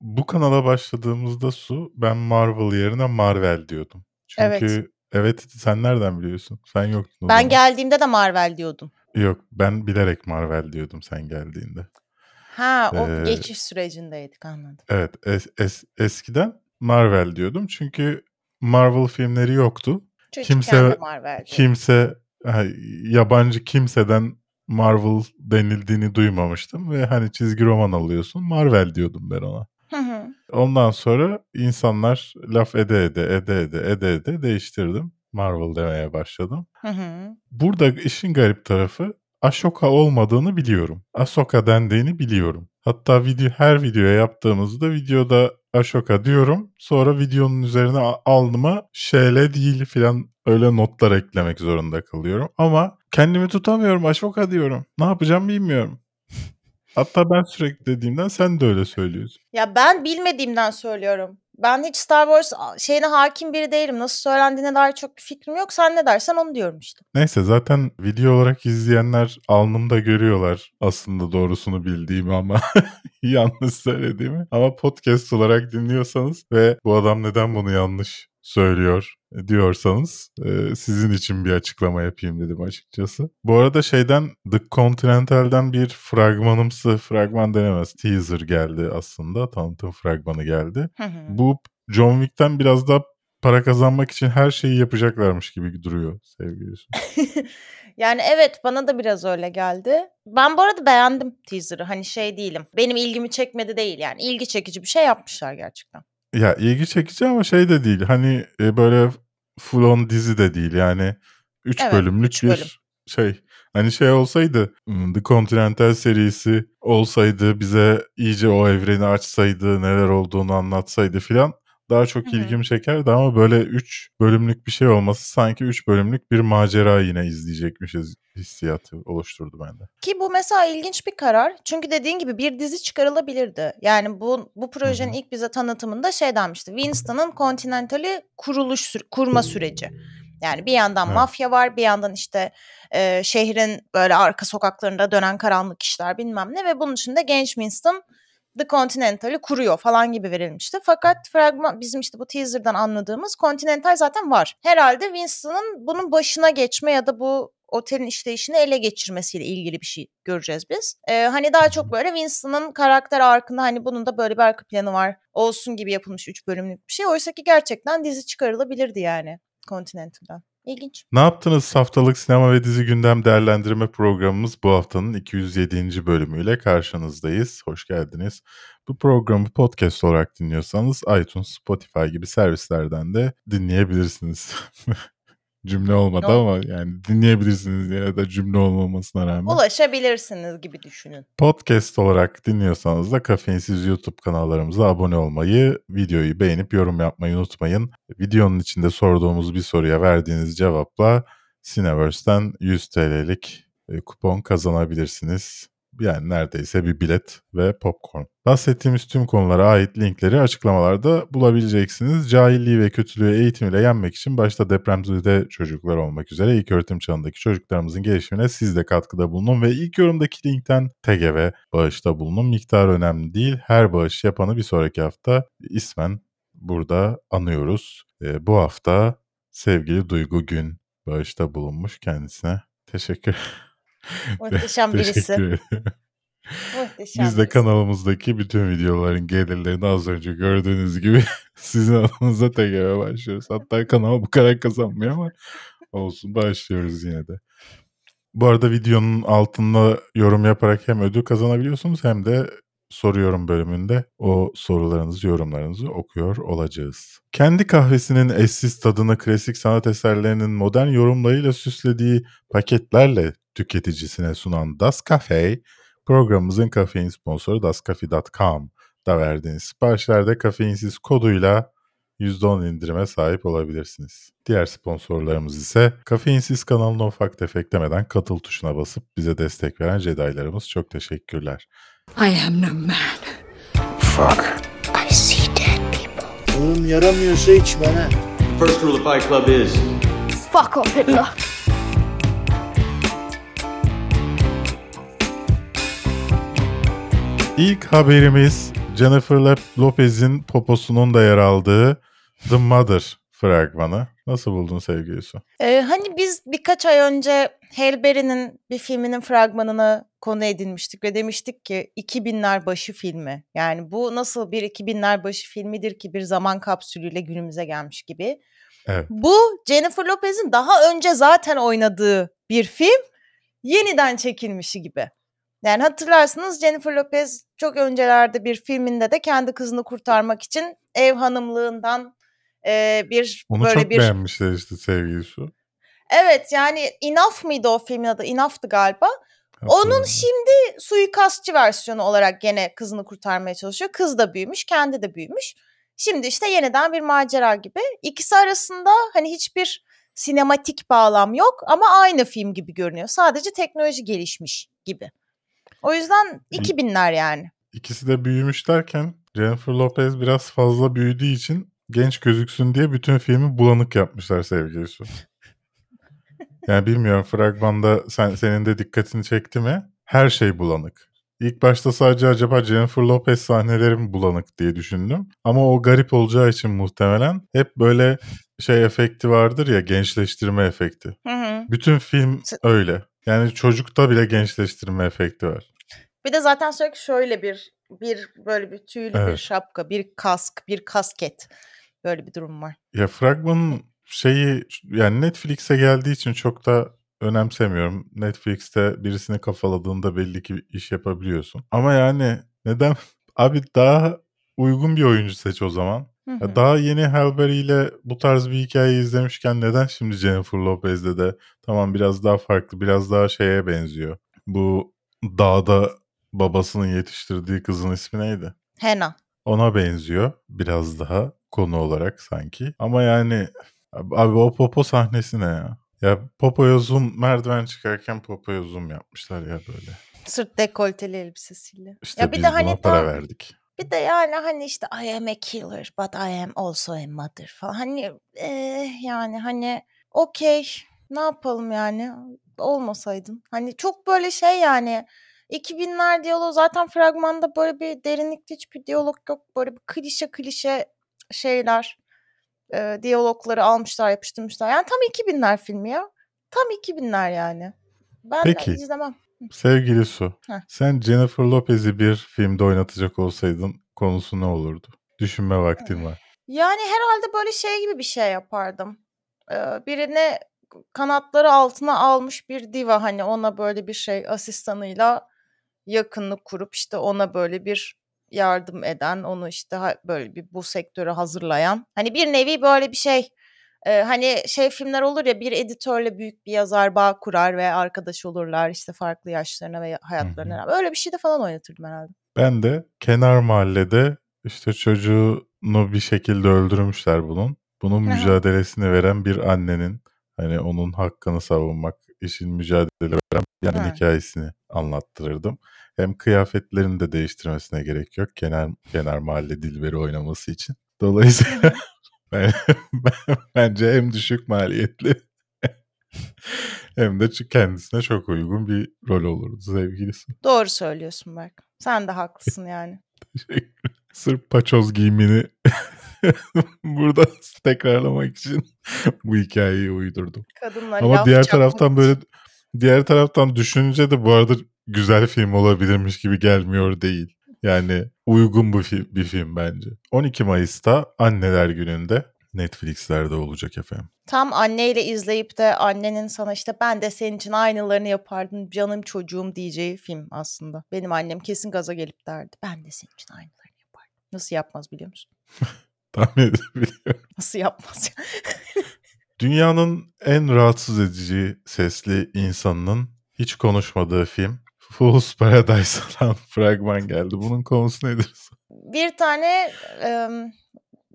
bu kanala başladığımızda Su, ben Marvel yerine Marvel diyordum. Evet. Çünkü evet sen nereden biliyorsun? Sen yoktun Ben zaman. geldiğimde de Marvel diyordum. Yok ben bilerek Marvel diyordum sen geldiğinde. Ha, o Ee, geçiş sürecindeydik anladım. evet es- es- eskiden Marvel diyordum çünkü Marvel filmleri yoktu. De Kimse Marvel kimse yabancı kimseden Marvel denildiğini duymamıştım ve hani çizgi roman alıyorsun Marvel diyordum ben ona. Ondan sonra insanlar laf ede ede ede ede ede ede değiştirdim. Marvel demeye başladım. Hı hı. Burada işin garip tarafı Ashoka olmadığını biliyorum. Ahsoka dendiğini biliyorum. Hatta video her videoya yaptığımızda videoda Ashoka diyorum. Sonra videonun üzerine alnıma şöyle değil filan öyle notlar eklemek zorunda kalıyorum. Ama kendimi tutamıyorum Ashoka diyorum. Ne yapacağım bilmiyorum. Hatta ben sürekli dediğimden sen de öyle söylüyorsun. Ya ben bilmediğimden söylüyorum. Ben hiç Star Wars şeyine hakim biri değilim. Nasıl söylendiğine dair çok bir fikrim yok. Sen ne dersen onu diyorum işte. Neyse zaten video olarak izleyenler alnımda görüyorlar aslında doğrusunu bildiğimi ama yanlış söylediğimi. Ama podcast olarak dinliyorsanız ve bu adam neden bunu yanlış söylüyor diyorsanız e, sizin için bir açıklama yapayım dedim açıkçası. Bu arada şeyden The Continental'den bir fragmanımsı fragman denemez teaser geldi aslında tanıtım fragmanı geldi. Hı hı. Bu John Wick'ten biraz daha para kazanmak için her şeyi yapacaklarmış gibi duruyor sevgili yani evet bana da biraz öyle geldi. Ben bu arada beğendim teaser'ı. Hani şey değilim. Benim ilgimi çekmedi değil yani. İlgi çekici bir şey yapmışlar gerçekten. Ya ilgi çekici ama şey de değil. Hani e, böyle full on dizi de değil. Yani 3 Evet, bölümlük üç bir bölüm. şey. Hani şey olsaydı The Continental serisi olsaydı bize iyice o evreni açsaydı neler olduğunu anlatsaydı filan daha çok ilgimi çekerdi ama böyle 3 bölümlük bir şey olması sanki 3 bölümlük bir macera yine izleyecekmişiz hissiyatı oluşturdu bende. Ki bu mesela ilginç bir karar. Çünkü dediğin gibi bir dizi çıkarılabilirdi. Yani bu bu projenin ilk bize tanıtımında şey denmişti. Winston'ın Continental'i kuruluş kurma süreci. Yani bir yandan Evet. mafya var, bir yandan işte e, şehrin böyle arka sokaklarında dönen karanlık işler bilmem ne ve bunun içinde genç Winston The Continental'i kuruyor falan gibi verilmişti. Fakat fragman bizim işte bu teaser'dan anladığımız Continental zaten var. Herhalde Winston'ın bunun başına geçme ya da bu otelin işleyişini ele geçirmesiyle ilgili bir şey göreceğiz biz. Ee, hani daha çok böyle Winston'ın karakter arkında hani bunun da böyle bir arka planı var olsun gibi yapılmış 3 bölümlük bir şey. Oysa ki gerçekten dizi çıkarılabilirdi yani Continental'dan. İlginç. Ne yaptınız haftalık sinema ve dizi gündem değerlendirme programımız bu haftanın 207. bölümüyle karşınızdayız. Hoş geldiniz. Bu programı podcast olarak dinliyorsanız iTunes, Spotify gibi servislerden de dinleyebilirsiniz. cümle olmadı ama yani dinleyebilirsiniz ya da cümle olmamasına rağmen. Ulaşabilirsiniz gibi düşünün. Podcast olarak dinliyorsanız da Kafeinsiz YouTube kanallarımıza abone olmayı, videoyu beğenip yorum yapmayı unutmayın. Videonun içinde sorduğumuz bir soruya verdiğiniz cevapla Cineverse'den 100 TL'lik e, kupon kazanabilirsiniz. Yani neredeyse bir bilet ve popcorn. Bahsettiğimiz tüm konulara ait linkleri açıklamalarda bulabileceksiniz. Cahilliği ve kötülüğü eğitim ile yenmek için başta depremzede çocuklar olmak üzere ilk öğretim çağındaki çocuklarımızın gelişimine siz de katkıda bulunun ve ilk yorumdaki linkten TGV bağışta bulunun. Miktar önemli değil. Her bağış yapanı bir sonraki hafta ismen burada anıyoruz. Ee, bu hafta sevgili Duygu Gün bağışta bulunmuş kendisine. Teşekkür Muhteşem birisi. Muhteşem Biz de birisi. kanalımızdaki bütün videoların gelirlerini az önce gördüğünüz gibi sizin adınıza TGV başlıyoruz. Hatta kanal bu kadar kazanmıyor ama olsun başlıyoruz yine de. Bu arada videonun altında yorum yaparak hem ödül kazanabiliyorsunuz hem de soruyorum bölümünde o sorularınızı, yorumlarınızı okuyor olacağız. Kendi kahvesinin eşsiz tadını klasik sanat eserlerinin modern yorumlarıyla süslediği paketlerle tüketicisine sunan Das Cafe, programımızın kafein sponsoru dascafe.com da verdiğiniz siparişlerde kafeinsiz koduyla %10 indirime sahip olabilirsiniz. Diğer sponsorlarımız ise Kafeinsiz kanalına ufak tefek demeden katıl tuşuna basıp bize destek veren Jedi'larımız çok teşekkürler. I am no man. Fuck. I see dead people. Oğlum yaramıyorsa içme ha. First rule of Fight Club is Fuck off, Hitler. İlk haberimiz Jennifer Lop- Lopez'in poposunun da yer aldığı The Mother fragmanı. Nasıl buldun sevgili Su? Ee, hani biz birkaç ay önce Berry'nin bir filminin fragmanını konu edinmiştik ve demiştik ki 2000'ler başı filmi. Yani bu nasıl bir 2000'ler başı filmidir ki bir zaman kapsülüyle günümüze gelmiş gibi. Evet. Bu Jennifer Lopez'in daha önce zaten oynadığı bir film yeniden çekilmişi gibi. Yani hatırlarsınız Jennifer Lopez çok öncelerde bir filminde de kendi kızını kurtarmak için ev hanımlığından e, bir Onu böyle çok bir beğenmişler işte sevgili Su. Evet yani Enough mıydı o filmin adı? Enough'tı galiba. Onun şimdi suikastçı versiyonu olarak gene kızını kurtarmaya çalışıyor. Kız da büyümüş, kendi de büyümüş. Şimdi işte yeniden bir macera gibi. İkisi arasında hani hiçbir sinematik bağlam yok ama aynı film gibi görünüyor. Sadece teknoloji gelişmiş gibi. O yüzden 2000'ler yani. İkisi de büyümüş derken Jennifer Lopez biraz fazla büyüdüğü için genç gözüksün diye bütün filmi bulanık yapmışlar sevgili Su. Yani bilmiyorum fragmanda sen, senin de dikkatini çekti mi? Her şey bulanık. İlk başta sadece acaba Jennifer Lopez sahneleri mi bulanık diye düşündüm. Ama o garip olacağı için muhtemelen hep böyle şey efekti vardır ya gençleştirme efekti. Hı hı. Bütün film öyle. Yani çocukta bile gençleştirme efekti var. Bir de zaten sürekli şöyle bir bir böyle bir tüylü bir Evet. şapka, bir kask, bir kasket. Böyle bir durum var. Ya fragmanın şeyi yani Netflix'e geldiği için çok da önemsemiyorum. Netflix'te birisini kafaladığında belli ki iş yapabiliyorsun. Ama yani neden abi daha uygun bir oyuncu seç o zaman. Hı Ya hı. daha yeni Halle ile bu tarz bir hikaye izlemişken neden şimdi Jennifer Lopez'de de tamam biraz daha farklı, biraz daha şeye benziyor. Bu dağda babasının yetiştirdiği kızın ismi neydi? Hena. Ona benziyor biraz daha konu olarak sanki. Ama yani abi o popo sahnesi ne ya? Ya popoya zoom merdiven çıkarken popoya zoom yapmışlar ya böyle. Sırt dekolteli elbisesiyle. İşte ya bir biz de buna hani para tam- verdik. Bir de yani hani işte I am a killer but I am also a mother falan. Hani eh, yani hani okey ne yapalım yani olmasaydın. Hani çok böyle şey yani 2000'ler diyaloğu zaten fragmanda böyle bir derinlikli hiçbir diyalog yok. Böyle bir klişe klişe şeyler e, diyalogları almışlar yapıştırmışlar. Yani tam 2000'ler filmi ya. Tam 2000'ler yani. Ben Peki. izlemem. Sevgili Su, Heh. sen Jennifer Lopez'i bir filmde oynatacak olsaydın konusu ne olurdu? Düşünme vaktin var. Yani herhalde böyle şey gibi bir şey yapardım. Ee, birini kanatları altına almış bir diva hani ona böyle bir şey asistanıyla yakınlık kurup işte ona böyle bir yardım eden, onu işte böyle bir bu sektörü hazırlayan. Hani bir nevi böyle bir şey. Ee, hani şey filmler olur ya bir editörle büyük bir yazar bağ kurar ve arkadaş olurlar işte farklı yaşlarına ve hayatlarına. rağmen. Öyle bir şey de falan oynatırdım herhalde. Ben de kenar mahallede işte çocuğunu bir şekilde öldürmüşler bunun. Bunun Aha. mücadelesini veren bir annenin hani onun hakkını savunmak için mücadele veren bir annenin anlattırırdım. Hem kıyafetlerini de değiştirmesine gerek yok. Kenar, kenar mahalle dilberi oynaması için. Dolayısıyla bence hem düşük maliyetli hem de kendisine çok uygun bir rol olurdu sevgilisi. Doğru söylüyorsun Berk. Sen de haklısın yani. Sırf paçoz giyimini burada tekrarlamak için bu hikayeyi uydurdum. Kadınlar Ama diğer taraftan için. böyle diğer taraftan düşününce de bu arada güzel film olabilirmiş gibi gelmiyor değil. Yani uygun bu fi- bir film bence. 12 Mayıs'ta Anneler Günü'nde Netflix'lerde olacak efendim. Tam anneyle izleyip de annenin sana işte ben de senin için aynılarını yapardım canım çocuğum diyeceği film aslında. Benim annem kesin gaza gelip derdi. Ben de senin için aynılarını yapardım. Nasıl yapmaz biliyor musun? Tahmin edebiliyorum. Nasıl yapmaz? Dünyanın en rahatsız edici sesli insanının hiç konuşmadığı film Fool's Paradise'dan fragman geldi. Bunun konusu nedir? bir tane em,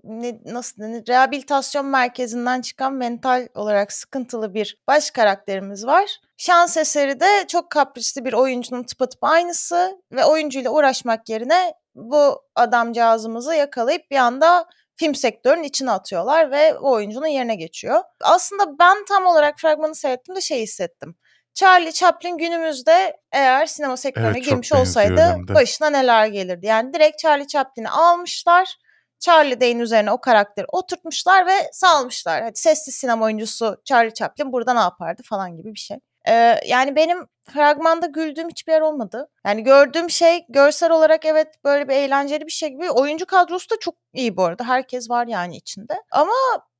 ne, nasıl denir? Rehabilitasyon merkezinden çıkan mental olarak sıkıntılı bir baş karakterimiz var. Şans eseri de çok kaprisli bir oyuncunun tıpatıp aynısı ve oyuncuyla uğraşmak yerine bu adamcağızımızı yakalayıp bir anda film sektörünün içine atıyorlar ve o oyuncunun yerine geçiyor. Aslında ben tam olarak fragmanı seyrettiğimde şey hissettim. Charlie Chaplin günümüzde eğer sinema sektörüne Evet, girmiş olsaydı başına neler gelirdi. Yani direkt Charlie Chaplin'i almışlar. Charlie Day'in üzerine o karakteri oturtmuşlar ve salmışlar. Hadi sessiz sinema oyuncusu Charlie Chaplin burada ne yapardı falan gibi bir şey. Ee, yani benim fragmanda güldüğüm hiçbir yer olmadı. Yani gördüğüm şey görsel olarak evet böyle bir eğlenceli bir şey gibi. Oyuncu kadrosu da çok iyi bu arada. Herkes var yani içinde. Ama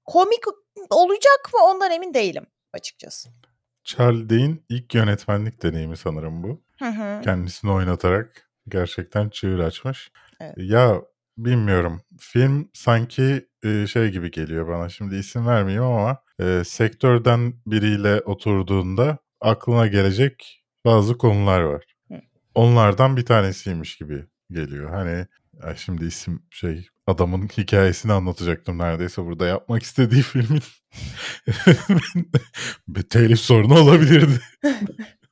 komik olacak mı ondan emin değilim açıkçası. Charlie Day'in ilk yönetmenlik deneyimi sanırım bu. Hı hı. Kendisini oynatarak gerçekten çığır açmış. Evet. Ya bilmiyorum. Film sanki e, şey gibi geliyor bana. Şimdi isim vermeyeyim ama e, sektörden biriyle oturduğunda aklına gelecek bazı konular var. Hı. Onlardan bir tanesiymiş gibi geliyor. Hani şimdi isim şey adamın hikayesini anlatacaktım neredeyse burada yapmak istediği filmin bir telif sorunu olabilirdi.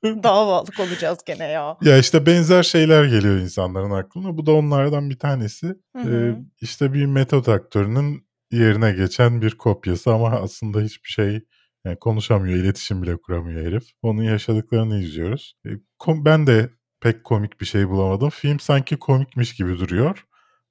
Davalık olacağız gene ya. Ya işte benzer şeyler geliyor insanların aklına. Bu da onlardan bir tanesi. Hı Ee, işte bir metot aktörünün yerine geçen bir kopyası ama aslında hiçbir şey yani konuşamıyor, iletişim bile kuramıyor herif. Onun yaşadıklarını izliyoruz. Ee, ben de pek komik bir şey bulamadım. Film sanki komikmiş gibi duruyor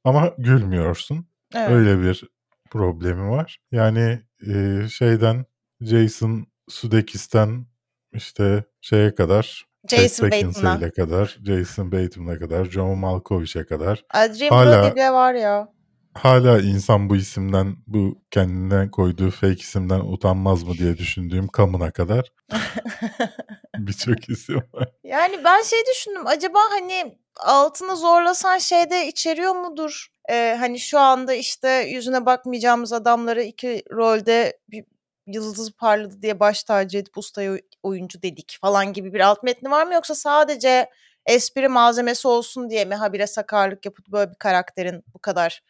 ama gülmüyorsun. Evet. Öyle bir problemi var. Yani e, şeyden Jason Sudeikis'ten işte şeye kadar Jason Bateman'a. Kadar, Jason Bateman'a kadar, John Malkovich'e kadar Adrien Hala- Brody bile var ya. hala insan bu isimden, bu kendine koyduğu fake isimden utanmaz mı diye düşündüğüm Kamına kadar birçok isim var. Yani ben şey düşündüm acaba hani altını zorlasan şeyde içeriyor mudur? Ee, hani şu anda işte yüzüne bakmayacağımız adamları iki rolde bir yıldız parladı diye baş tacı edip ustaya oy- oyuncu dedik falan gibi bir alt metni var mı? Yoksa sadece espri malzemesi olsun diye mi habire sakarlık yapıp böyle bir karakterin bu kadar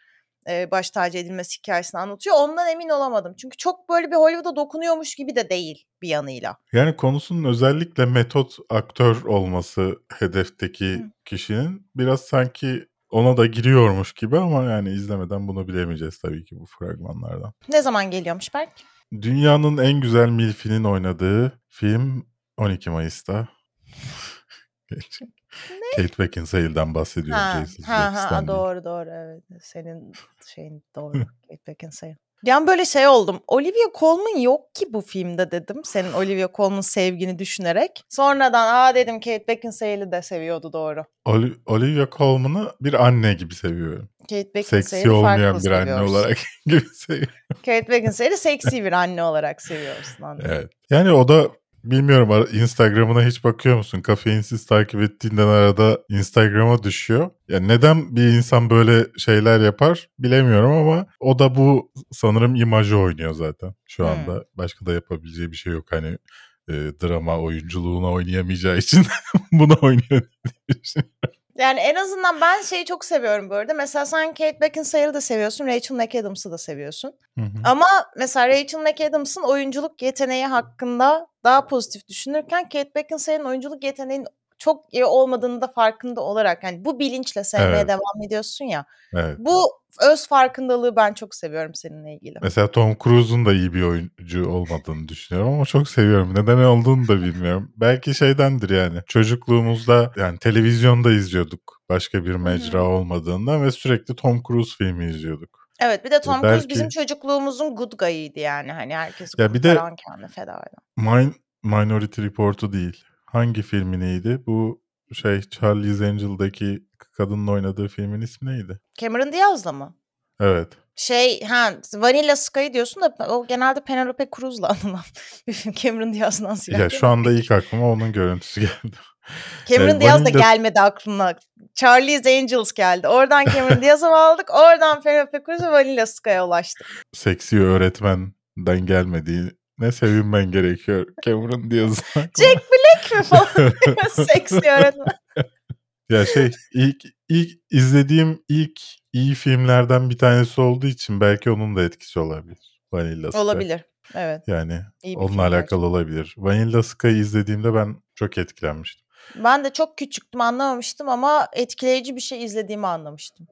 e, baş tacı edilmesi hikayesini anlatıyor? Ondan emin olamadım. Çünkü çok böyle bir Hollywood'a dokunuyormuş gibi de değil bir yanıyla. Yani konusunun özellikle metot aktör olması hedefteki Hı. kişinin biraz sanki ona da giriyormuş gibi ama yani izlemeden bunu bilemeyeceğiz tabii ki bu fragmanlardan. Ne zaman geliyormuş Berk? Dünyanın en güzel milfinin oynadığı film 12 Mayıs'ta. Kate Beckinsale'den bahsediyorum. Ha, Jason ha, ha, doğru doğru evet. Senin şeyin doğru. Kate Beckinsale. Yani böyle şey oldum. Olivia Colman yok ki bu filmde dedim. Senin Olivia Colman sevgini düşünerek. Sonradan aa dedim Kate Beckinsale'i de seviyordu doğru. Oli- Olivia Colman'ı bir anne gibi seviyorum. Kate Beckinsale'i Seksi olmayan bir anne seviyoruz. olarak gibi seviyorum. Kate Beckinsale'i seksi bir anne olarak seviyorsun anladım. Evet. Yani o da bilmiyorum Instagram'ına hiç bakıyor musun? Kafeinsiz takip ettiğinden arada Instagram'a düşüyor. Ya neden bir insan böyle şeyler yapar bilemiyorum ama o da bu sanırım imajı oynuyor zaten şu Hmm. anda. Başka da yapabileceği bir şey yok hani e, drama oyunculuğuna oynayamayacağı için bunu oynuyor diye düşünüyorum. Yani en azından ben şeyi çok seviyorum bu arada. Mesela sen Kate Beckinsale'ı da seviyorsun, Rachel McAdams'ı da seviyorsun. Hı hı. Ama mesela Rachel McAdams'ın oyunculuk yeteneği hakkında daha pozitif düşünürken Kate Beckinsale'in oyunculuk yeteneğinin çok iyi olmadığını da farkında olarak yani bu bilinçle sevmeye Evet. devam ediyorsun ya. Evet. Bu öz farkındalığı ben çok seviyorum seninle ilgili. Mesela Tom Cruise'un da iyi bir oyuncu olmadığını düşünüyorum ama çok seviyorum. Neden olduğunu da bilmiyorum. Belki şeydendir yani. Çocukluğumuzda yani televizyonda izliyorduk. Başka bir mecra olmadığından ve sürekli Tom Cruise filmi izliyorduk. Evet bir de Tom Cruise bizim çocukluğumuzun good guy'ıydı yani. Hani herkesi Ya bir de- kendine feda eden. Min- Minority Report'u değil. Hangi filmi neydi? Bu şey Charlie's Angel'daki kadının oynadığı filmin ismi neydi? Cameron Diaz'la mı? Evet. Şey ha Vanilla Sky diyorsun da o genelde Penelope Cruz'la anılan bir film. Cameron Diaz'dan ziyade. Ya şu anda ilk aklıma onun görüntüsü geldi. Cameron e, Diaz da Vanilla- gelmedi aklına. Charlie's Angels geldi. Oradan Cameron Diaz'ı aldık. Oradan Penelope Cruz ve Vanilla Sky'a ulaştık. Seksi öğretmenden gelmediğine sevinmen gerekiyor. Cameron aklıma. Jack Black mi falan? Seksi öğretmen. Ya şey ilk ilk izlediğim ilk iyi filmlerden bir tanesi olduğu için belki onun da etkisi olabilir. Vanilla Sky. Olabilir. Evet. Yani iyi onunla alakalı gerçekten. olabilir. Vanilla Sky'ı izlediğimde ben çok etkilenmiştim. Ben de çok küçüktüm anlamamıştım ama etkileyici bir şey izlediğimi anlamıştım.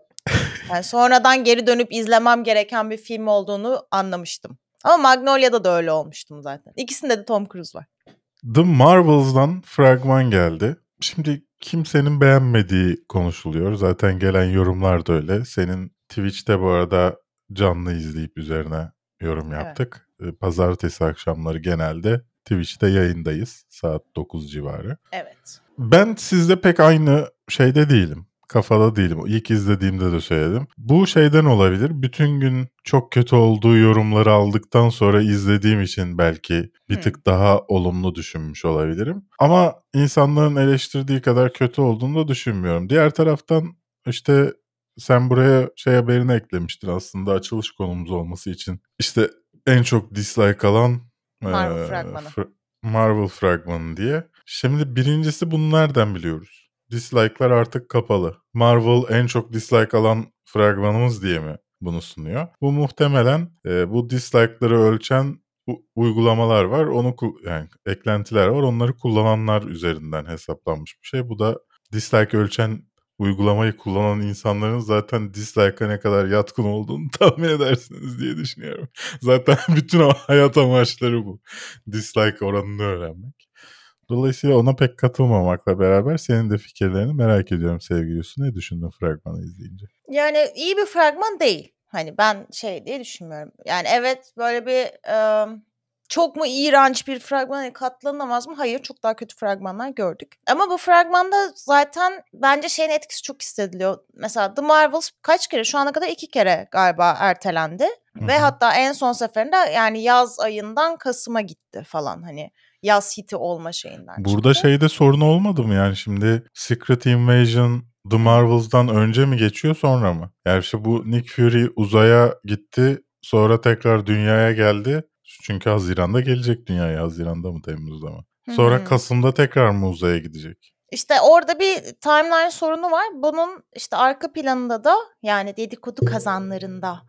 Yani sonradan geri dönüp izlemem gereken bir film olduğunu anlamıştım. Ama Magnolia'da da öyle olmuştum zaten. İkisinde de Tom Cruise var. The Marvels'dan fragman geldi. Şimdi kimsenin beğenmediği konuşuluyor. Zaten gelen yorumlar da öyle. Senin Twitch'te bu arada canlı izleyip üzerine yorum Evet. yaptık. Ee, Pazartesi akşamları genelde Twitch'te yayındayız. Saat 9 civarı. Evet. Ben sizde pek aynı şeyde değilim. Kafada değilim. İlk izlediğimde de söyledim. Bu şeyden olabilir. Bütün gün çok kötü olduğu yorumları aldıktan sonra izlediğim için belki bir Hmm. tık daha olumlu düşünmüş olabilirim. Ama insanların eleştirdiği kadar kötü olduğunu da düşünmüyorum. Diğer taraftan işte sen buraya şey haberini eklemiştin aslında açılış konumuz olması için. İşte en çok dislike alan Marvel eee, fragmanı. fra- Marvel fragmanı diye. Şimdi birincisi bunu nereden biliyoruz? Dislike'lar artık kapalı. Marvel en çok dislike alan fragmanımız diye mi bunu sunuyor? Bu muhtemelen e, bu dislike'ları ölçen uygulamalar var. Onu yani eklentiler var. Onları kullananlar üzerinden hesaplanmış bir şey. Bu da dislike ölçen uygulamayı kullanan insanların zaten dislike'a ne kadar yatkın olduğunu tahmin edersiniz diye düşünüyorum. Zaten bütün hayat amaçları bu. Dislike oranını öğrenmek. Dolayısıyla ona pek katılmamakla beraber senin de fikirlerini merak ediyorum sevgili Yusuf. Ne düşündün fragmanı izleyince? Yani iyi bir fragman değil. Hani ben şey diye düşünmüyorum. Yani evet böyle bir e, çok mu iğrenç bir fragman hani katlanamaz mı? Hayır çok daha kötü fragmanlar gördük. Ama bu fragmanda zaten bence şeyin etkisi çok hissediliyor. Mesela The Marvels kaç kere şu ana kadar iki kere galiba ertelendi. Hı Ve hatta en son seferinde yani yaz ayından Kasım'a gitti falan hani yaz hiti olma şeyinden Burada çıktı. şeyde sorun olmadı mı yani şimdi Secret Invasion The Marvels'dan önce mi geçiyor sonra mı? Yani işte bu Nick Fury uzaya gitti sonra tekrar dünyaya geldi. Çünkü Haziran'da gelecek dünyaya. Haziran'da mı Temmuz'da mı? Sonra Hı hı. Kasım'da tekrar mı uzaya gidecek? İşte orada bir timeline sorunu var. Bunun işte arka planında da yani dedikodu kazanlarında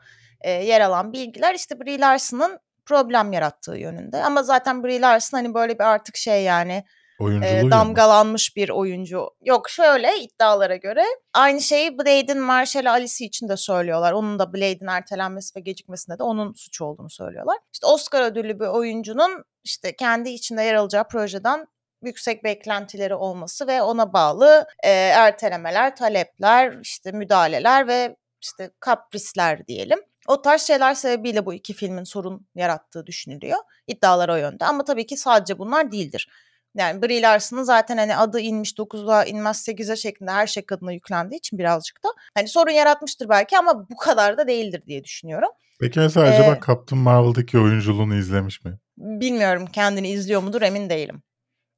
e, yer alan bilgiler işte Brie Larson'ın problem yarattığı yönünde. Ama zaten Brie Larson hani böyle bir artık şey yani Oyunculuğu e, damgalanmış bir oyuncu. Yok şöyle iddialara göre aynı şeyi Blade'in Marshall Alice için de söylüyorlar. Onun da Blade'in ertelenmesi ve gecikmesinde de onun suçu olduğunu söylüyorlar. İşte Oscar ödüllü bir oyuncunun işte kendi içinde yer alacağı projeden yüksek beklentileri olması ve ona bağlı e, ertelemeler, talepler, işte müdahaleler ve işte kaprisler diyelim. O tarz şeyler sebebiyle bu iki filmin sorun yarattığı düşünülüyor. İddialar o yönde ama tabii ki sadece bunlar değildir. Yani Brie Larson'ın zaten hani adı inmiş 9'a inmez 8'e şeklinde her şey kadına yüklendiği için birazcık da hani sorun yaratmıştır belki ama bu kadar da değildir diye düşünüyorum. Peki mesela acaba Ee, Captain Marvel'daki oyunculuğunu izlemiş mi? Bilmiyorum kendini izliyor mudur emin değilim.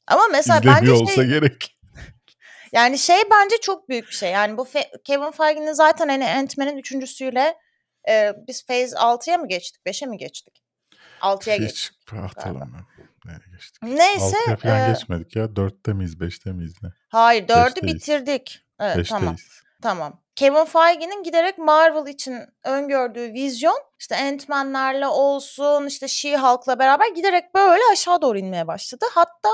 Ama mesela İzlemiyor bence olsa şey, gerek. yani şey bence çok büyük bir şey. Yani bu Fe- Kevin Feige'nin zaten hani Ant-Man'in üçüncüsüyle e, biz Phase 6'ya mı geçtik? 5'e mi geçtik? 6'ya geçtik. Hiç hatırlamıyorum. Nereye geçtik? Neyse. Altıya falan e, geçmedik ya. Dörtte miyiz? Beşte miyiz ne? hayır 4'ü Beşteyiz. bitirdik. Evet tamam. Beşteyiz. Tamam. Kevin Feige'nin giderek Marvel için öngördüğü vizyon işte Ant-Man'lerle olsun işte She-Hulk'la beraber giderek böyle aşağı doğru inmeye başladı. Hatta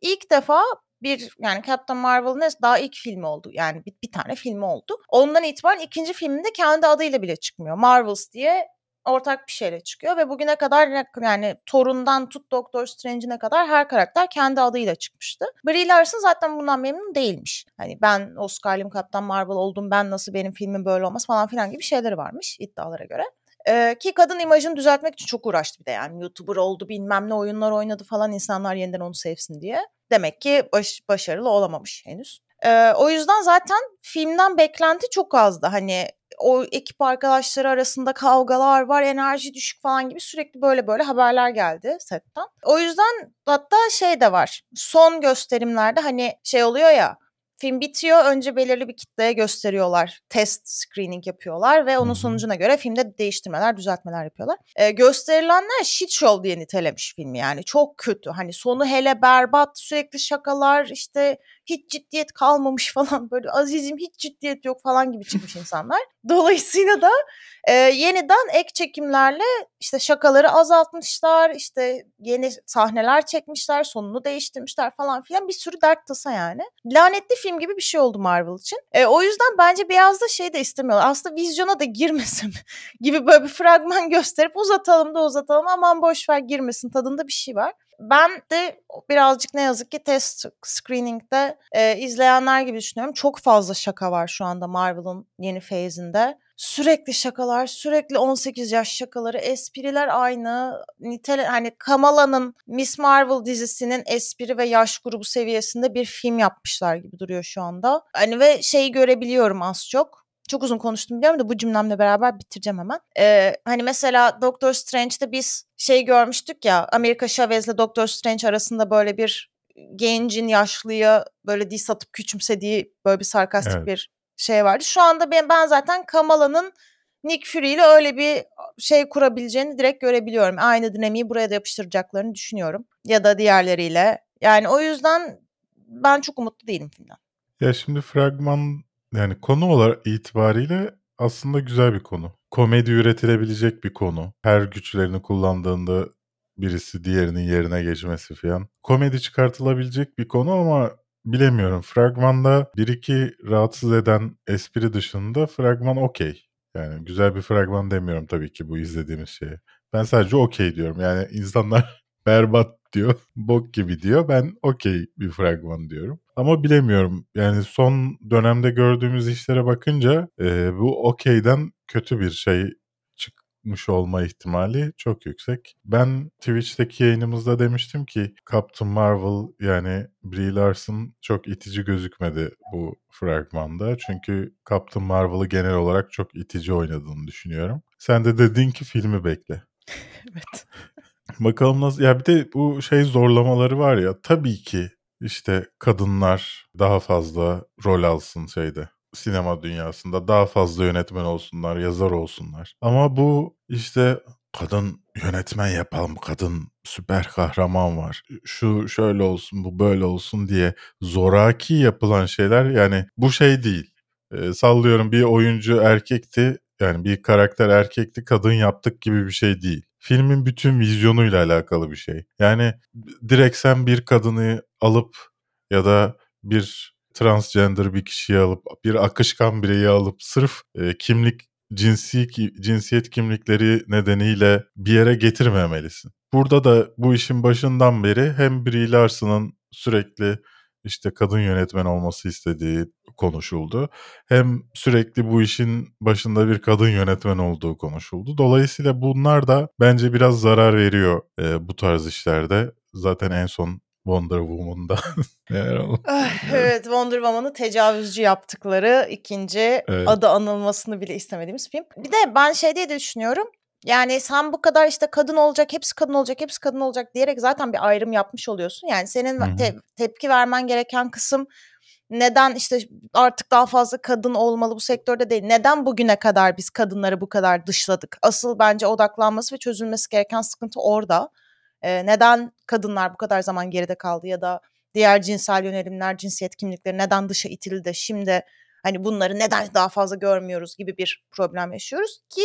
ilk defa bir yani Captain Marvel'ın daha ilk filmi oldu. Yani bir, bir tane filmi oldu. Ondan itibaren ikinci filminde kendi adıyla bile çıkmıyor. Marvels diye ortak bir şeyle çıkıyor ve bugüne kadar ne- yani Thor'undan tut Doctor Strange'ine kadar her karakter kendi adıyla çıkmıştı. Brie Larson zaten bundan memnun değilmiş. Hani ben Oscar'lıyım Kaptan Marvel oldum ben nasıl benim filmim böyle olmaz falan filan gibi şeyleri varmış iddialara göre. Ee, ki kadın imajını düzeltmek için çok uğraştı bir de yani YouTuber oldu bilmem ne oyunlar oynadı falan insanlar yeniden onu sevsin diye. Demek ki baş- başarılı olamamış henüz. Ee, o yüzden zaten filmden beklenti çok azdı. Hani o ekip arkadaşları arasında kavgalar var, enerji düşük falan gibi sürekli böyle böyle haberler geldi setten. O yüzden hatta şey de var. Son gösterimlerde hani şey oluyor ya film bitiyor önce belirli bir kitleye gösteriyorlar. Test screening yapıyorlar ve onun sonucuna göre filmde değiştirmeler, düzeltmeler yapıyorlar. Ee, gösterilenler shit show diye nitelemiş filmi yani. Çok kötü. Hani sonu hele berbat, sürekli şakalar, işte hiç ciddiyet kalmamış falan böyle azizim hiç ciddiyet yok falan gibi çıkmış insanlar. Dolayısıyla da e, yeniden ek çekimlerle işte şakaları azaltmışlar, işte yeni sahneler çekmişler, sonunu değiştirmişler falan filan bir sürü dert tasa yani. Lanetli film gibi bir şey oldu Marvel için. E, o yüzden bence biraz da şey de istemiyorlar. Aslında vizyona da girmesin gibi böyle bir fragman gösterip uzatalım da uzatalım aman boş ver girmesin tadında bir şey var. Ben de birazcık ne yazık ki test screening'de e, izleyenler gibi düşünüyorum. Çok fazla şaka var şu anda Marvel'ın yeni phase'inde. Sürekli şakalar, sürekli 18 yaş şakaları, espriler aynı. Nitele, hani Kamala'nın Miss Marvel dizisinin espri ve yaş grubu seviyesinde bir film yapmışlar gibi duruyor şu anda. Hani ve şeyi görebiliyorum az çok. Çok uzun konuştum biliyorum da bu cümlemle beraber bitireceğim hemen. Ee, hani mesela Doctor Strange'de biz şey görmüştük ya Amerika Chavez'le Doctor Strange arasında böyle bir gencin yaşlıya böyle diss atıp küçümsediği böyle bir sarkastik Evet. bir şey vardı. Şu anda ben, ben zaten Kamala'nın Nick Fury ile öyle bir şey kurabileceğini direkt görebiliyorum. Aynı dinamiği buraya da yapıştıracaklarını düşünüyorum. Ya da diğerleriyle. Yani o yüzden ben çok umutlu değilim filmden. Ya şimdi fragman yani konu olarak itibariyle aslında güzel bir konu. Komedi üretilebilecek bir konu. Her güçlerini kullandığında birisi diğerinin yerine geçmesi falan. Komedi çıkartılabilecek bir konu ama bilemiyorum. Fragmanda bir iki rahatsız eden espri dışında fragman okey. Yani güzel bir fragman demiyorum tabii ki bu izlediğimiz şeye. Ben sadece okey diyorum. Yani insanlar berbat diyor, bok gibi diyor. Ben okey bir fragman diyorum. Ama bilemiyorum. Yani son dönemde gördüğümüz işlere bakınca e, bu okeyden kötü bir şey çıkmış olma ihtimali çok yüksek. Ben Twitch'teki yayınımızda demiştim ki Captain Marvel yani Brie Larson çok itici gözükmedi bu fragmanda. Çünkü Captain Marvel'ı genel olarak çok itici oynadığını düşünüyorum. Sen de dedin ki filmi bekle. Evet. Bakalım nasıl ya bir de bu şey zorlamaları var ya tabii ki işte kadınlar daha fazla rol alsın şeyde sinema dünyasında daha fazla yönetmen olsunlar, yazar olsunlar. Ama bu işte kadın yönetmen yapalım, kadın süper kahraman var. Şu şöyle olsun, bu böyle olsun diye zoraki yapılan şeyler yani bu şey değil. Ee, sallıyorum bir oyuncu erkekti yani bir karakter erkekti kadın yaptık gibi bir şey değil. Filmin bütün vizyonuyla alakalı bir şey. Yani direkt sen bir kadını alıp ya da bir transgender bir kişiyi alıp bir akışkan bireyi alıp sırf e, kimlik cinsi cinsiyet kimlikleri nedeniyle bir yere getirmemelisin. Burada da bu işin başından beri hem Brie Larson'ın sürekli işte kadın yönetmen olması istediği konuşuldu. Hem sürekli bu işin başında bir kadın yönetmen olduğu konuşuldu. Dolayısıyla bunlar da bence biraz zarar veriyor e, bu tarz işlerde. Zaten en son Wonder Woman'da? Ah, evet Wonder Woman'ı tecavüzcü yaptıkları ikinci Evet. adı anılmasını bile istemediğimiz film. Bir de ben şey diye de düşünüyorum. Yani sen bu kadar işte kadın olacak, hepsi kadın olacak, hepsi kadın olacak diyerek zaten bir ayrım yapmış oluyorsun. Yani senin te- tepki vermen gereken kısım neden işte artık daha fazla kadın olmalı bu sektörde değil. Neden bugüne kadar biz kadınları bu kadar dışladık? Asıl bence odaklanması ve çözülmesi gereken sıkıntı orada. Ee, neden kadınlar bu kadar zaman geride kaldı ya da diğer cinsel yönelimler, cinsiyet kimlikleri neden dışa itildi? Şimdi hani bunları neden daha fazla görmüyoruz gibi bir problem yaşıyoruz ki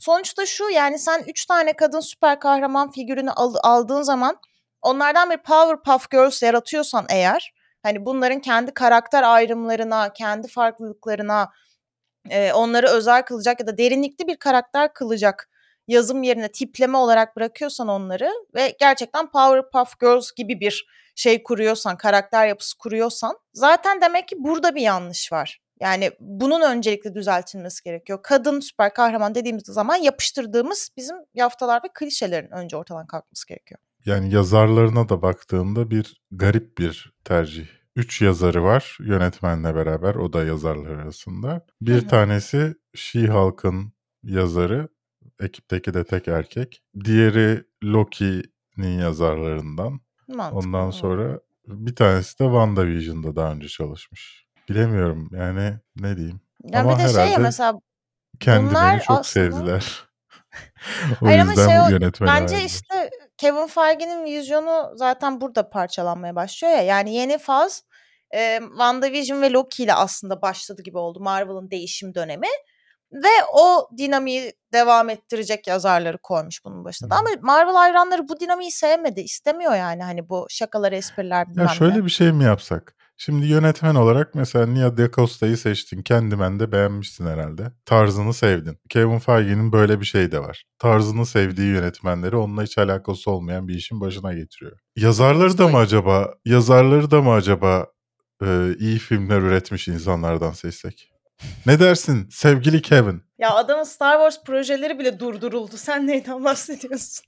sonuçta şu yani sen üç tane kadın süper kahraman figürünü al- aldığın zaman onlardan bir Powerpuff Girls yaratıyorsan eğer hani bunların kendi karakter ayrımlarına, kendi farklılıklarına e, onları özel kılacak ya da derinlikli bir karakter kılacak yazım yerine tipleme olarak bırakıyorsan onları ve gerçekten Powerpuff Girls gibi bir şey kuruyorsan, karakter yapısı kuruyorsan zaten demek ki burada bir yanlış var. Yani bunun öncelikle düzeltilmesi gerekiyor. Kadın süper kahraman dediğimiz zaman yapıştırdığımız bizim yaftalar ve klişelerin önce ortadan kalkması gerekiyor. Yani yazarlarına da baktığında bir garip bir tercih. Üç yazarı var yönetmenle beraber o da yazarlar arasında. Bir Hı hı. tanesi She-Hulk'ın yazarı, ekipteki de tek erkek. Diğeri Loki'nin yazarlarından. Mantıklı. Ondan sonra bir tanesi de WandaVision'da daha önce çalışmış. Bilemiyorum yani ne diyeyim. Ya Ama bir de şey mesela kendilerini bunlar çok aslında- sevdiler. o Hayır ama yüzden şey o- yönetmeni bence verdiler. işte Kevin Feige'nin vizyonu zaten burada parçalanmaya başlıyor ya. Yani yeni faz e, WandaVision ve Loki ile aslında başladı gibi oldu Marvel'ın değişim dönemi. Ve o dinamiği devam ettirecek yazarları koymuş bunun başına. da. Ama Marvel hayranları bu dinamiği sevmedi. istemiyor yani hani bu şakalar, espriler bilmem Ya şöyle ne. bir şey mi yapsak? Şimdi yönetmen olarak mesela Nia Da Costa'yı seçtin. Kendimen de beğenmişsin herhalde. Tarzını sevdin. Kevin Feige'nin böyle bir şey de var. Tarzını sevdiği yönetmenleri onunla hiç alakası olmayan bir işin başına getiriyor. Yazarları da mı acaba, yazarları da mı acaba e, iyi filmler üretmiş insanlardan seçsek? Ne dersin sevgili Kevin? Ya adamın Star Wars projeleri bile durduruldu. Sen neyden bahsediyorsun?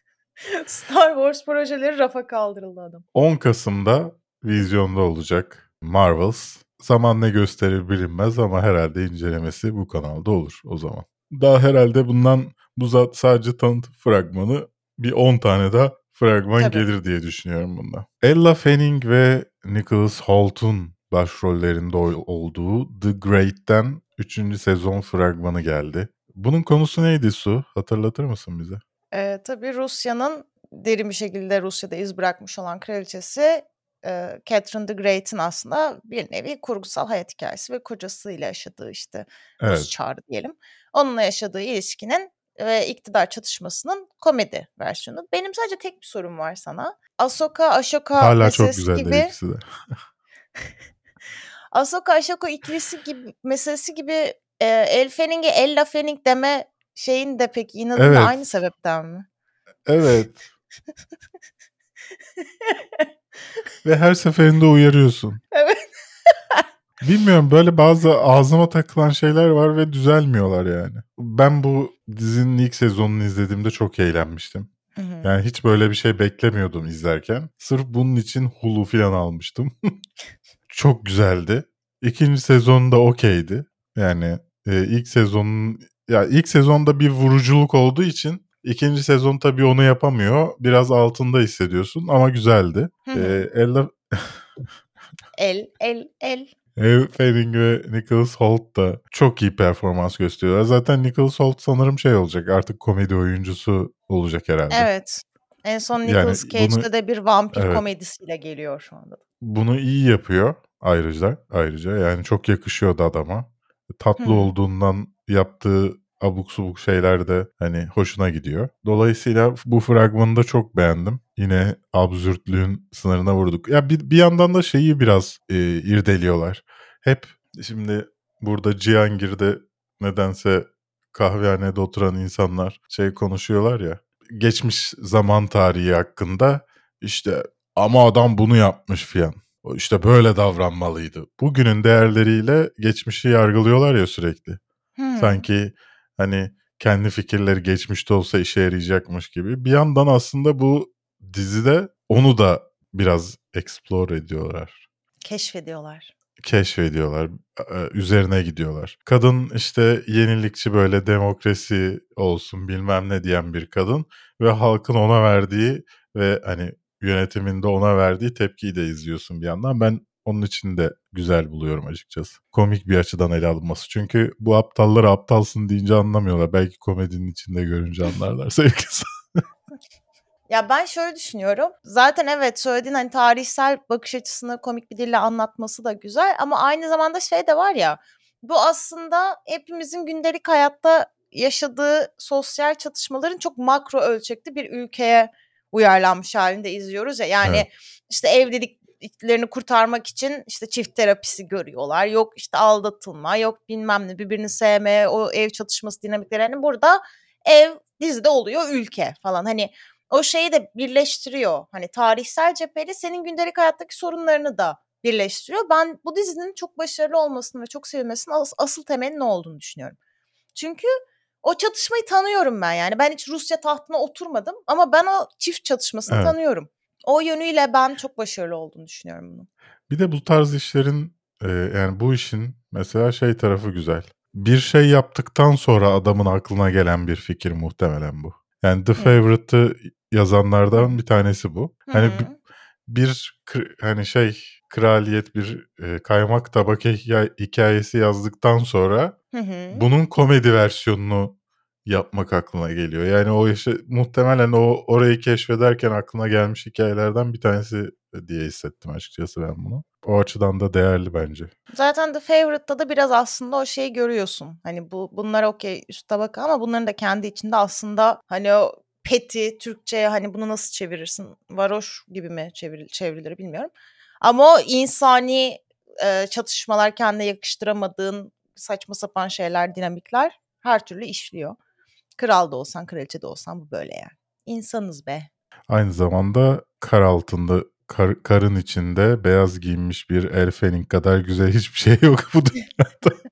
Star Wars projeleri rafa kaldırıldı adam. 10 Kasım'da vizyonda olacak Marvels. Zaman ne gösterir bilinmez ama herhalde incelemesi bu kanalda olur o zaman. Daha herhalde bundan bu zat sadece tanıtım fragmanı bir 10 tane daha fragman Tabii. gelir diye düşünüyorum bunda. Ella Fanning ve Nicholas Holt'un başrollerinde ol- olduğu The Great'ten 3. sezon fragmanı geldi. Bunun konusu neydi Su? Hatırlatır mısın bize? Ee, tabii Rusya'nın derin bir şekilde Rusya'da iz bırakmış olan kraliçesi e, Catherine the Great'in aslında bir nevi kurgusal hayat hikayesi ve kocasıyla yaşadığı işte Evet. çarı diyelim. Onunla yaşadığı ilişkinin ve iktidar çatışmasının komedi versiyonu. Benim sadece tek bir sorum var sana. Ahsoka Ashoka Hala çok güzeller gibi ikisi de. Ahsoka Ashoka ikilisi gibi meselesi gibi e, El Fenning'e Ella Fanning deme şeyin de peki inadın Evet. aynı sebepten mi? Evet. Ve her seferinde uyarıyorsun. Evet. Bilmiyorum böyle bazı ağzıma takılan şeyler var ve düzelmiyorlar yani. Ben bu dizinin ilk sezonunu izlediğimde çok eğlenmiştim. Hı hı. Yani hiç böyle bir şey beklemiyordum izlerken. Sırf bunun için Hulu falan almıştım. çok güzeldi. İkinci sezon da okeydi. Yani e, ilk sezonun ya ilk sezonda bir vuruculuk olduğu için ikinci sezon tabii onu yapamıyor. Biraz altında hissediyorsun ama güzeldi. Hı hı. E, Ella El, el, el. Elle Fanning ve Nicholas Holt da çok iyi performans gösteriyorlar. Zaten Nicholas Holt sanırım şey olacak artık komedi oyuncusu olacak herhalde. Evet. En son Yani Nicolas Cage'de bunu- de bir vampir Evet. komedisiyle geliyor şu anda. Bunu iyi yapıyor ayrıca. Ayrıca yani çok yakışıyor da adama. Tatlı Hı. olduğundan yaptığı abuk subuk şeyler de hani hoşuna gidiyor. Dolayısıyla bu fragmanı da çok beğendim. Yine absürtlüğün sınırına vurduk. Ya bir, bir yandan da şeyi biraz e, irdeliyorlar. Hep şimdi burada Cihangir'de nedense kahvehanede oturan insanlar şey konuşuyorlar ya. Geçmiş zaman tarihi hakkında işte ama adam bunu yapmış filan. İşte böyle davranmalıydı. Bugünün değerleriyle geçmişi yargılıyorlar ya sürekli. Hı. Sanki hani kendi fikirleri geçmişte olsa işe yarayacakmış gibi. Bir yandan aslında bu dizide onu da biraz explore ediyorlar. Keşfediyorlar. Keşfediyorlar. e, Üzerine gidiyorlar. Kadın işte yenilikçi böyle demokrasi olsun bilmem ne diyen bir kadın ve halkın ona verdiği ve hani yönetiminde ona verdiği tepkiyi de izliyorsun bir yandan. Ben onun için de güzel buluyorum açıkçası. Komik bir açıdan ele alınması. Çünkü bu aptallar aptalsın deyince anlamıyorlar. Belki komedinin içinde görünce anlarlar sevgisi. Ya ben şöyle düşünüyorum. Zaten evet söylediğin hani tarihsel bakış açısını komik bir dille anlatması da güzel ama aynı zamanda şey de var ya bu aslında hepimizin gündelik hayatta yaşadığı sosyal çatışmaların çok makro ölçekli bir ülkeye uyarlanmış halinde izliyoruz ya. Yani Evet. işte evliliklerini kurtarmak için işte çift terapisi görüyorlar. Yok işte aldatılma, yok bilmem ne birbirini sevme, o ev çatışması dinamikleri. Hani burada ev dizide oluyor ülke falan. Hani o şeyi de birleştiriyor. Hani tarihsel cepheyle senin gündelik hayattaki sorunlarını da birleştiriyor. Ben bu dizinin çok başarılı olmasını ve çok sevilmesinin as- asıl temelinin ne olduğunu düşünüyorum. Çünkü o çatışmayı tanıyorum ben yani. Ben hiç Rusya tahtına oturmadım ama ben o çift çatışmasını Evet. tanıyorum. O yönüyle ben çok başarılı olduğunu düşünüyorum bunun. Bir de bu tarz işlerin e, yani bu işin mesela şey tarafı güzel. Bir şey yaptıktan sonra adamın aklına gelen bir fikir muhtemelen bu. Yani The. Favorite'ı yazanlardan bir tanesi bu. Hı Hani bir, bir hani şey kraliyet bir e, kaymak tabak hikaye- hikayesi yazdıktan sonra Hı hı. bunun komedi versiyonunu yapmak aklına geliyor. Yani o yaşı, muhtemelen o orayı keşfederken aklına gelmiş hikayelerden bir tanesi diye hissettim açıkçası ben bunu. O açıdan da değerli bence. Zaten The Favorite'da da biraz aslında o şeyi görüyorsun. Hani bu bunlar okey üst tabaka ama bunların da kendi içinde aslında hani o peti Türkçe'ye hani bunu nasıl çevirirsin? Varoş gibi mi çevir, çevrilir bilmiyorum. Ama o insani e, çatışmalar kendine yakıştıramadığın saçma sapan şeyler, dinamikler her türlü işliyor. Kral da olsan, kraliçe de olsan bu böyle yani. İnsanız be. Aynı zamanda kar altında kar- karın içinde beyaz giyinmiş bir Elfenin kadar güzel hiçbir şey yok bu dünyada.